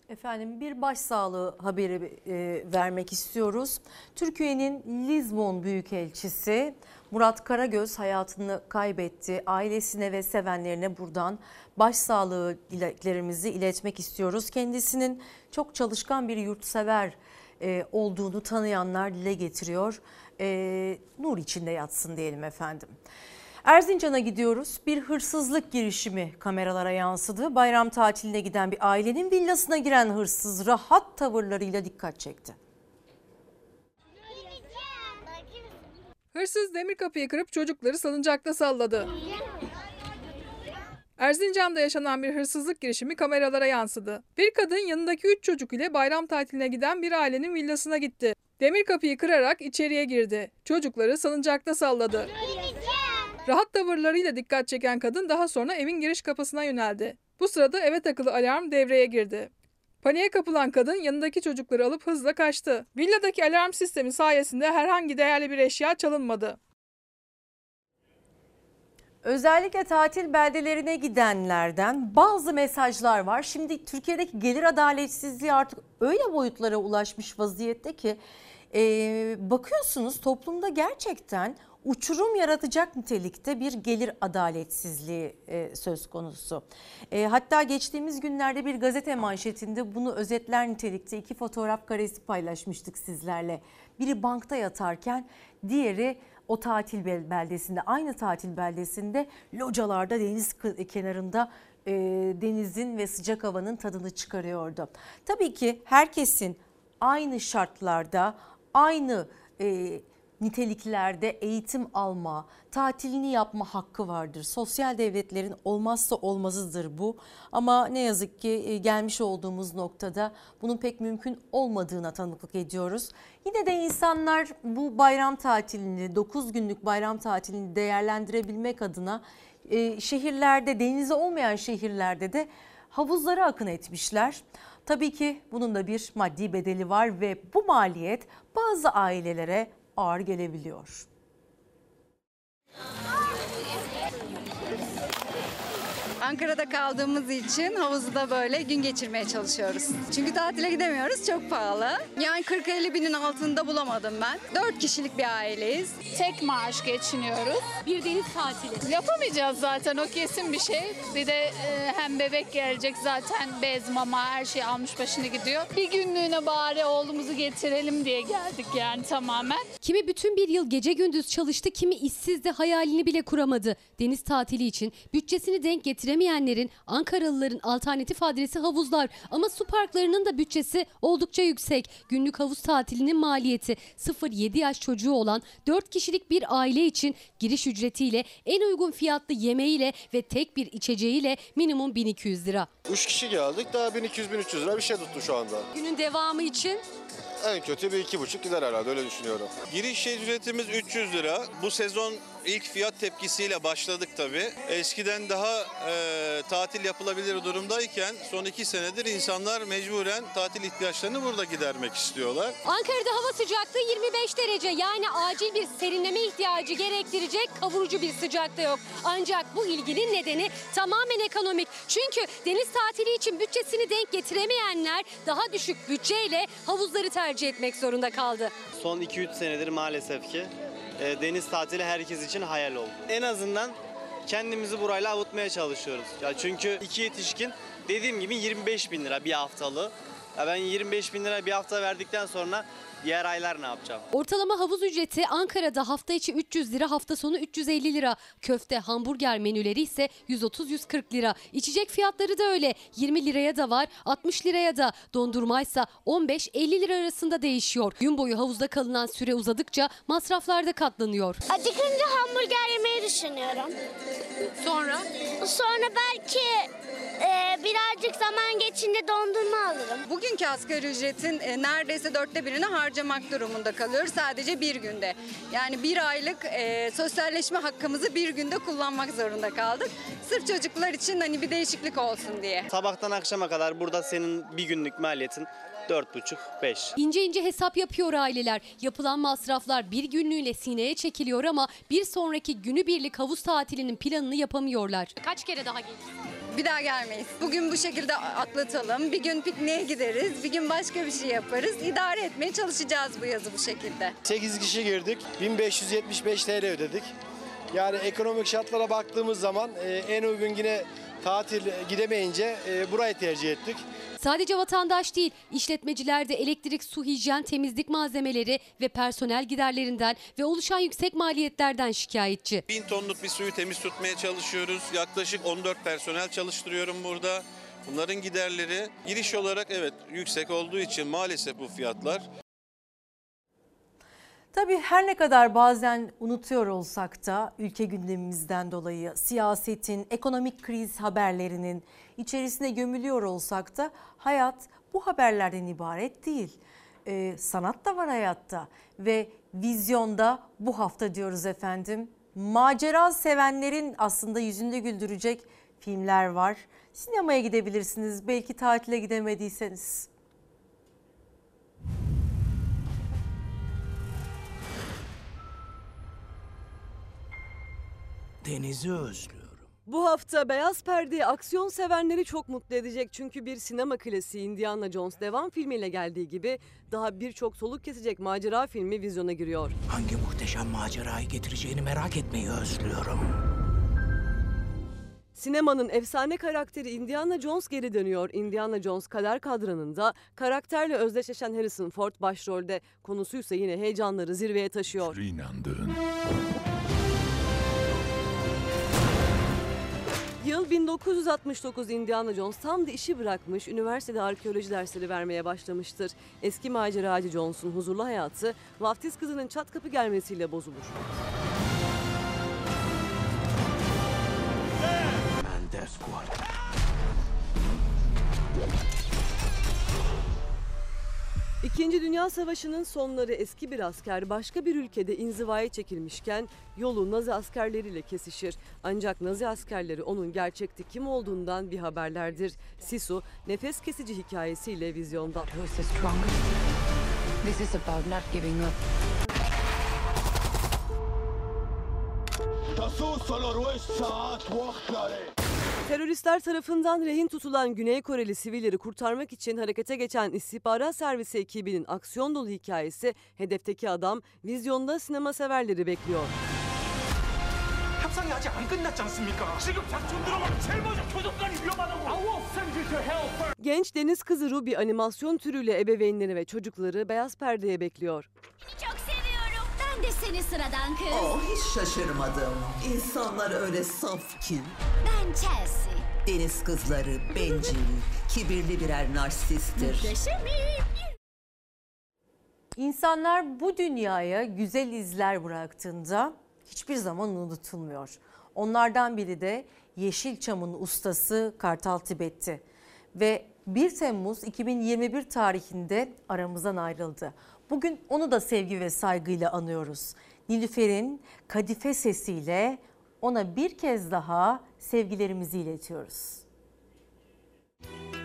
Efendim bir başsağlığı haberi e, vermek istiyoruz. Türkiye'nin Lizbon Büyükelçisi Murat Karagöz hayatını kaybetti. Ailesine ve sevenlerine buradan başsağlığı dileklerimizi iletmek istiyoruz. Kendisinin çok çalışkan bir yurtsever e, olduğunu tanıyanlar dile getiriyor. E, nur içinde yatsın diyelim efendim. Erzincan'a gidiyoruz. Bir hırsızlık girişimi kameralara yansıdı. Bayram tatiline giden bir ailenin villasına giren hırsız rahat tavırlarıyla dikkat çekti. Hırsız demir kapıyı kırıp çocukları salıncakta salladı. Erzincan'da yaşanan bir hırsızlık girişimi kameralara yansıdı. Bir kadın yanındaki 3 çocuk ile bayram tatiline giden bir ailenin villasına gitti. Demir kapıyı kırarak içeriye girdi. Çocukları salıncakta salladı. Rahat tavırlarıyla dikkat çeken kadın daha sonra evin giriş kapısına yöneldi. Bu sırada eve takılı alarm devreye girdi. Paniğe kapılan kadın yanındaki çocukları alıp hızla kaçtı. Villadaki alarm sistemi sayesinde herhangi değerli bir eşya çalınmadı. Özellikle tatil beldelerine gidenlerden bazı mesajlar var. Şimdi Türkiye'deki gelir adaletsizliği artık öyle boyutlara ulaşmış vaziyette ki e, bakıyorsunuz toplumda gerçekten uçurum yaratacak nitelikte bir gelir adaletsizliği e, söz konusu. E, hatta geçtiğimiz günlerde bir gazete manşetinde bunu özetler nitelikte iki fotoğraf karesi paylaşmıştık sizlerle. Biri bankta yatarken diğeri o tatil beldesinde aynı tatil beldesinde localarda deniz kenarında e, denizin ve sıcak havanın tadını çıkarıyordu. Tabii ki herkesin aynı şartlarda aynı e, niteliklerde eğitim alma, tatilini yapma hakkı vardır. Sosyal devletlerin olmazsa olmazıdır bu. Ama ne yazık ki e, gelmiş olduğumuz noktada bunun pek mümkün olmadığına tanıklık ediyoruz. Yine de insanlar bu bayram tatilini, 9 günlük bayram tatilini değerlendirebilmek adına e, şehirlerde, denizi olmayan şehirlerde de havuzlara akın etmişler. Tabii ki bunun da bir maddi bedeli var ve bu maliyet bazı ailelere ağır gelebiliyor. Ankara'da kaldığımız için havuzda böyle gün geçirmeye çalışıyoruz. Çünkü tatile gidemiyoruz çok pahalı. Yani 40-50 binin altında bulamadım ben. 4 kişilik bir aileyiz. Tek maaş geçiniyoruz. Bir deniz tatili. Yapamayacağız zaten o kesin bir şey. Bir de e, hem bebek gelecek zaten bez mama her şey almış başını gidiyor. Bir günlüğüne bari oğlumuzu getirelim diye geldik yani tamamen. Kimi bütün bir yıl gece gündüz çalıştı, kimi işsizdi hayalini bile kuramadı. Deniz tatili için bütçesini denk getiremeyenlerin, Ankaralıların alternatif adresi havuzlar. Ama su parklarının da bütçesi oldukça yüksek. Günlük havuz tatilinin maliyeti 0-7 yaş çocuğu olan 4 kişilik bir aile için giriş ücretiyle en uygun fiyatlı yemeğiyle ve tek bir içeceğiyle minimum 1200 lira. 3 kişi geldik daha 1200-1300 lira bir şey tuttu şu anda. Günün devamı için En kötü bir iki buçuk gider herhalde öyle düşünüyorum. Giriş ücretimiz 300 lira. Bu sezon ilk fiyat tepkisiyle başladık tabii. Eskiden daha e, tatil yapılabilir durumdayken son iki senedir insanlar mecburen tatil ihtiyaçlarını burada gidermek istiyorlar. Ankara'da hava sıcaklığı 25 derece yani acil bir serinleme ihtiyacı gerektirecek kavurucu bir sıcakta yok. Ancak bu ilginin nedeni tamamen ekonomik. Çünkü deniz tatili için bütçesini denk getiremeyenler daha düşük bütçeyle havuzları tercih etmek zorunda kaldı. Son 2-3 senedir maalesef ki e, deniz tatili herkes için hayal oldu. En azından kendimizi burayla avutmaya çalışıyoruz. Ya çünkü iki yetişkin Dediğim gibi 25 bin lira bir haftalı. Ya ben 25 bin lira bir hafta verdikten sonra diğer aylar ne yapacağım? Ortalama havuz ücreti Ankara'da hafta içi 300 lira, hafta sonu 350 lira. Köfte, hamburger menüleri ise 130-140 lira. İçecek fiyatları da öyle. 20 liraya da var, 60 liraya da. Dondurmaysa 15-50 lira arasında değişiyor. Gün boyu havuzda kalınan süre uzadıkça masraflar da katlanıyor. Acıkınca hamburger yemeyi düşünüyorum. Sonra? Sonra belki e, birazcık zaman geçince dondurma alırım. Bugünkü asgari ücretin e, neredeyse dörtte birini harcamak durumunda kalıyoruz sadece bir günde. Yani bir aylık e, sosyalleşme hakkımızı bir günde kullanmak zorunda kaldık. Sırf çocuklar için hani bir değişiklik olsun diye. Sabahtan akşama kadar burada senin bir günlük maliyetin 4,5-5. İnce ince hesap yapıyor aileler. Yapılan masraflar bir günlüğüyle sineye çekiliyor ama bir sonraki günübirlik havuz tatilinin planını yapamıyorlar. Kaç kere daha gelir? Bir daha gelmeyiz. Bugün bu şekilde atlatalım. Bir gün pikniğe gideriz. Bir gün başka bir şey yaparız. İdare etmeye çalışacağız bu yazı bu şekilde. 8 kişi girdik. 1575 TL ödedik. Yani ekonomik şartlara baktığımız zaman e, en uygun yine tatil gidemeyince e, burayı tercih ettik. Sadece vatandaş değil, işletmeciler de elektrik, su, hijyen, temizlik malzemeleri ve personel giderlerinden ve oluşan yüksek maliyetlerden şikayetçi. 1000 tonluk bir suyu temiz tutmaya çalışıyoruz. Yaklaşık 14 personel çalıştırıyorum burada. Bunların giderleri giriş olarak evet yüksek olduğu için maalesef bu fiyatlar. Tabii her ne kadar bazen unutuyor olsak da ülke gündemimizden dolayı siyasetin, ekonomik kriz haberlerinin içerisine gömülüyor olsak da hayat bu haberlerden ibaret değil. Ee, sanat da var hayatta ve vizyonda bu hafta diyoruz efendim. Macera sevenlerin aslında yüzünde güldürecek filmler var. Sinemaya gidebilirsiniz belki tatile gidemediyseniz. Denizi özlüyorum. Bu hafta Beyaz Perde aksiyon sevenleri çok mutlu edecek. Çünkü bir sinema klasiği Indiana Jones devam filmiyle geldiği gibi daha birçok soluk kesecek macera filmi vizyona giriyor. Hangi muhteşem macerayı getireceğini merak etmeyi özlüyorum. Sinemanın efsane karakteri Indiana Jones geri dönüyor. Indiana Jones kader kadranında karakterle özdeşleşen Harrison Ford başrolde. Konusuysa yine heyecanları zirveye taşıyor. inandığın Yıl 1969 Indiana Jones tam da işi bırakmış, üniversitede arkeoloji dersleri vermeye başlamıştır. Eski maceracı Jones'un huzurlu hayatı vaftiz kızının çat kapı gelmesiyle bozulur. Mendes İkinci Dünya Savaşı'nın sonları eski bir asker başka bir ülkede inzivaya çekilmişken yolu Nazi askerleriyle kesişir. Ancak Nazi askerleri onun gerçekte kim olduğundan bir haberlerdir. Sisu nefes kesici hikayesiyle vizyonda. This is about not giving up. Teröristler tarafından rehin tutulan Güney Koreli sivilleri kurtarmak için harekete geçen istihbarat servisi ekibinin aksiyon dolu hikayesi hedefteki adam vizyonda sinema severleri bekliyor. 협상이 아직 안 끝났지 않습니까? 지금 작전 들어가면 제일 먼저 교도관이 위험하다고. I will send you to hell first. Genç deniz kızı Ruby animasyon türüyle ebeveynleri ve çocukları beyaz perdeye bekliyor. Çok seviyorum. Ben de seni sıradan kız. Oh hiç şaşırmadım. İnsanlar öyle saf ki. Ben Chelsea. Deniz kızları bencil, kibirli birer narsisttir. İnsanlar bu dünyaya güzel izler bıraktığında hiçbir zaman unutulmuyor. Onlardan biri de Yeşilçam'ın ustası Kartal Tibet'ti. Ve 1 Temmuz 2021 tarihinde aramızdan ayrıldı. Bugün onu da sevgi ve saygıyla anıyoruz. Nilüfer'in kadife sesiyle ona bir kez daha sevgilerimizi iletiyoruz. Seni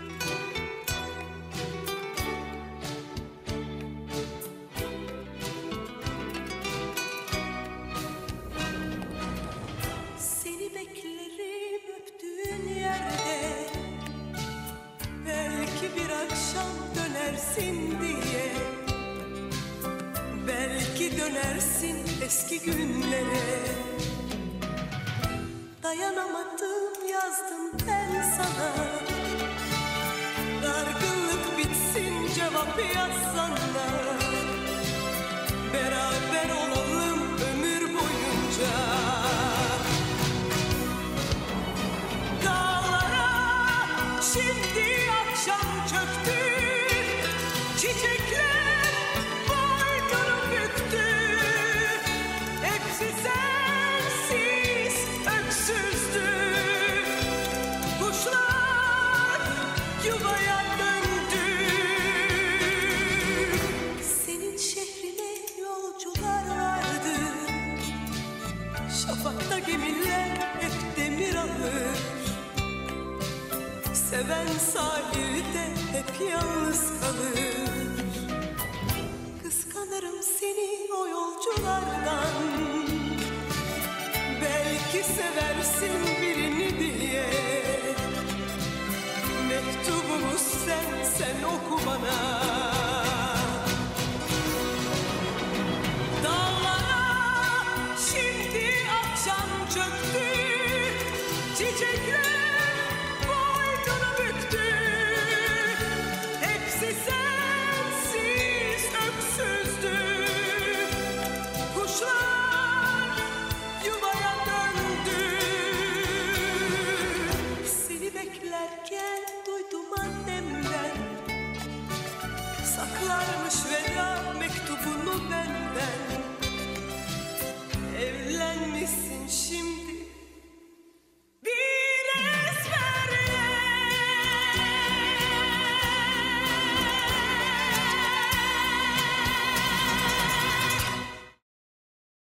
哎呀，妈妈。